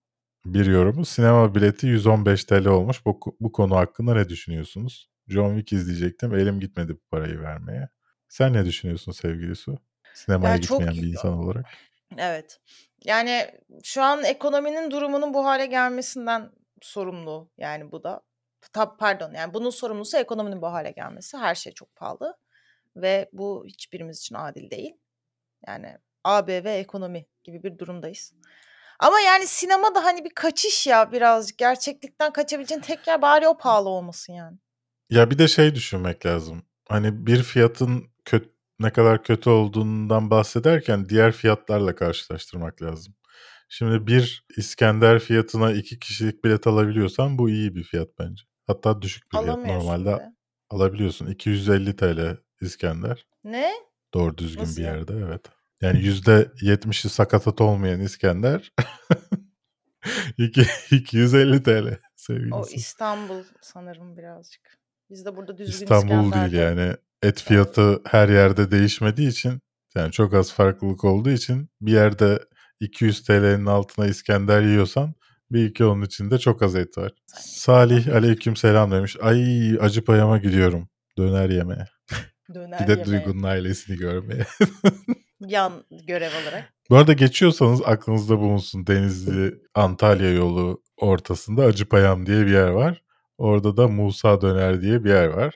bir yorumu sinema bileti 115 TL olmuş. Bu, bu konu hakkında ne düşünüyorsunuz? John Wick izleyecektim. Elim gitmedi bu parayı vermeye. Sen ne düşünüyorsun sevgili Su? Sinemaya Ya çok- gitmeyen bir insan olarak. Evet. Yani şu an ekonominin durumunun bu hale gelmesinden sorumlu yani bu da. Ta, pardon yani bunun sorumlusu ekonominin bu hale gelmesi. Her şey çok pahalı ve bu hiçbirimiz için adil değil. Yani AB ve ekonomi gibi bir durumdayız. Ama yani sinema da hani bir kaçış ya birazcık. Gerçeklikten kaçabileceğin tek yer bari o pahalı olmasın yani. Ya bir de şey düşünmek lazım. Hani bir fiyatın kötü, ne kadar kötü olduğundan bahsederken diğer fiyatlarla karşılaştırmak lazım. Şimdi bir İskender fiyatına iki kişilik bilet alabiliyorsan bu iyi bir fiyat bence. Hatta düşük bir fiyat. Normalde bile. alabiliyorsun. 250 TL İskender. Ne? Doğru düzgün Nasıl bir yerde evet. Yani %70'i sakatat olmayan İskender iki- 250 TL O sevgilisi. İstanbul sanırım birazcık. Bizde burada düzgün İstanbul İskender değil yani. Et fiyatı her yerde değişmediği için yani çok az farklılık olduğu için bir yerde 200 TL'nin altına İskender yiyorsan bir iki onun içinde çok az et var. Salih aleyküm selam demiş. Ay acı payama gidiyorum döner yemeye. Döner Bir de yemeğe. Duygu'nun ailesini görmeye. Yan görev olarak. Bu arada geçiyorsanız aklınızda bulunsun Denizli Antalya yolu ortasında Acıpayam diye bir yer var. Orada da Musa Döner diye bir yer var.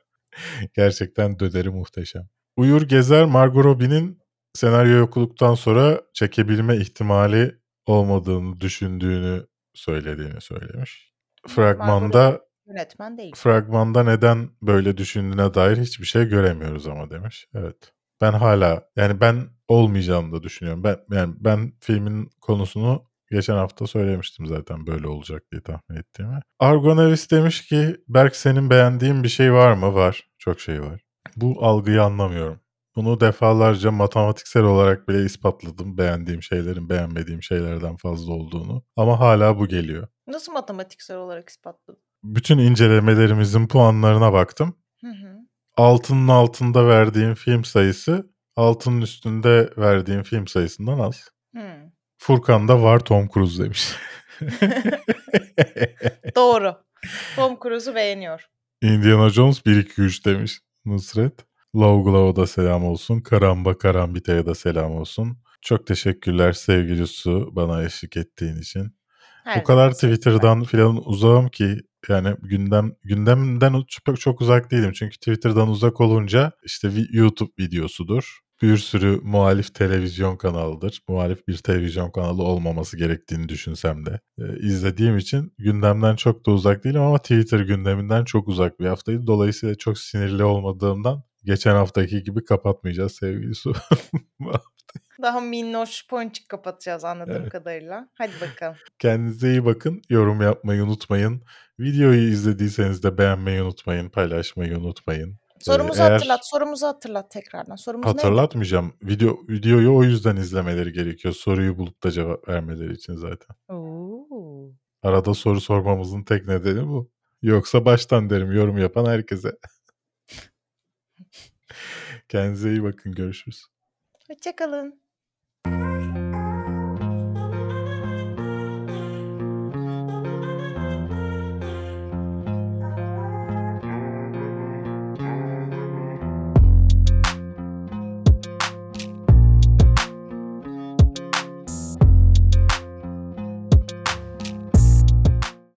Gerçekten döneri muhteşem. Uyur Gezer Margot Robbie'nin senaryoyu okuduktan sonra çekebilme ihtimali olmadığını düşündüğünü söylediğini söylemiş. Fragmanda Yönetmen değil. fragmanda neden böyle düşündüğüne dair hiçbir şey göremiyoruz ama demiş. Evet. Ben hala yani ben olmayacağını da düşünüyorum. Ben yani ben filmin konusunu geçen hafta söylemiştim zaten böyle olacak diye tahmin ettiğimi. Argonavis demiş ki Berk senin beğendiğin bir şey var mı? Var. Çok şey var. Bu algıyı anlamıyorum. Bunu defalarca matematiksel olarak bile ispatladım. Beğendiğim şeylerin beğenmediğim şeylerden fazla olduğunu. Ama hala bu geliyor. Nasıl matematiksel olarak ispatladın? Bütün incelemelerimizin puanlarına baktım. Hı hı. altının altında verdiğim film sayısı altının üstünde verdiğim film sayısından az. Furkan'da var Tom Cruise demiş. Doğru. Tom Cruise'u beğeniyor. Indiana Jones 1-2-3 demiş Nusret. Low Glove'a selam olsun. Karamba Karambita'ya da selam olsun. Çok teşekkürler sevgili Su bana eşlik ettiğin için. Her Bu kadar. Twitter'dan filan uzağım ki yani gündem gündemden çok, çok uzak değilim. Çünkü Twitter'dan uzak olunca işte YouTube videosudur. Bir sürü muhalif televizyon kanalıdır. Muhalif bir televizyon kanalı olmaması gerektiğini düşünsem de. Ee, izlediğim için gündemden çok da uzak değilim ama Twitter gündeminden çok uzak bir haftaydı. Dolayısıyla çok sinirli olmadığımdan geçen haftaki gibi kapatmayacağız sevgili Su. Daha minnoş ponçik kapatacağız anladığım Evet. kadarıyla. Hadi bakalım. Kendinize iyi bakın. Yorum yapmayı unutmayın. Videoyu izlediyseniz de beğenmeyi unutmayın. Paylaşmayı unutmayın. Sorumuzu eğer- hatırlat. Sorumuzu hatırlat tekrardan. Sorumuz neydi? Hatırlatmayacağım. Video videoyu o yüzden izlemeleri gerekiyor. Soruyu bulup da cevap vermeleri için zaten. Oo. Arada soru sormamızın tek nedeni bu. Yoksa baştan derim yorum yapan herkese. Kendinize iyi bakın. Görüşürüz. Hoşçakalın.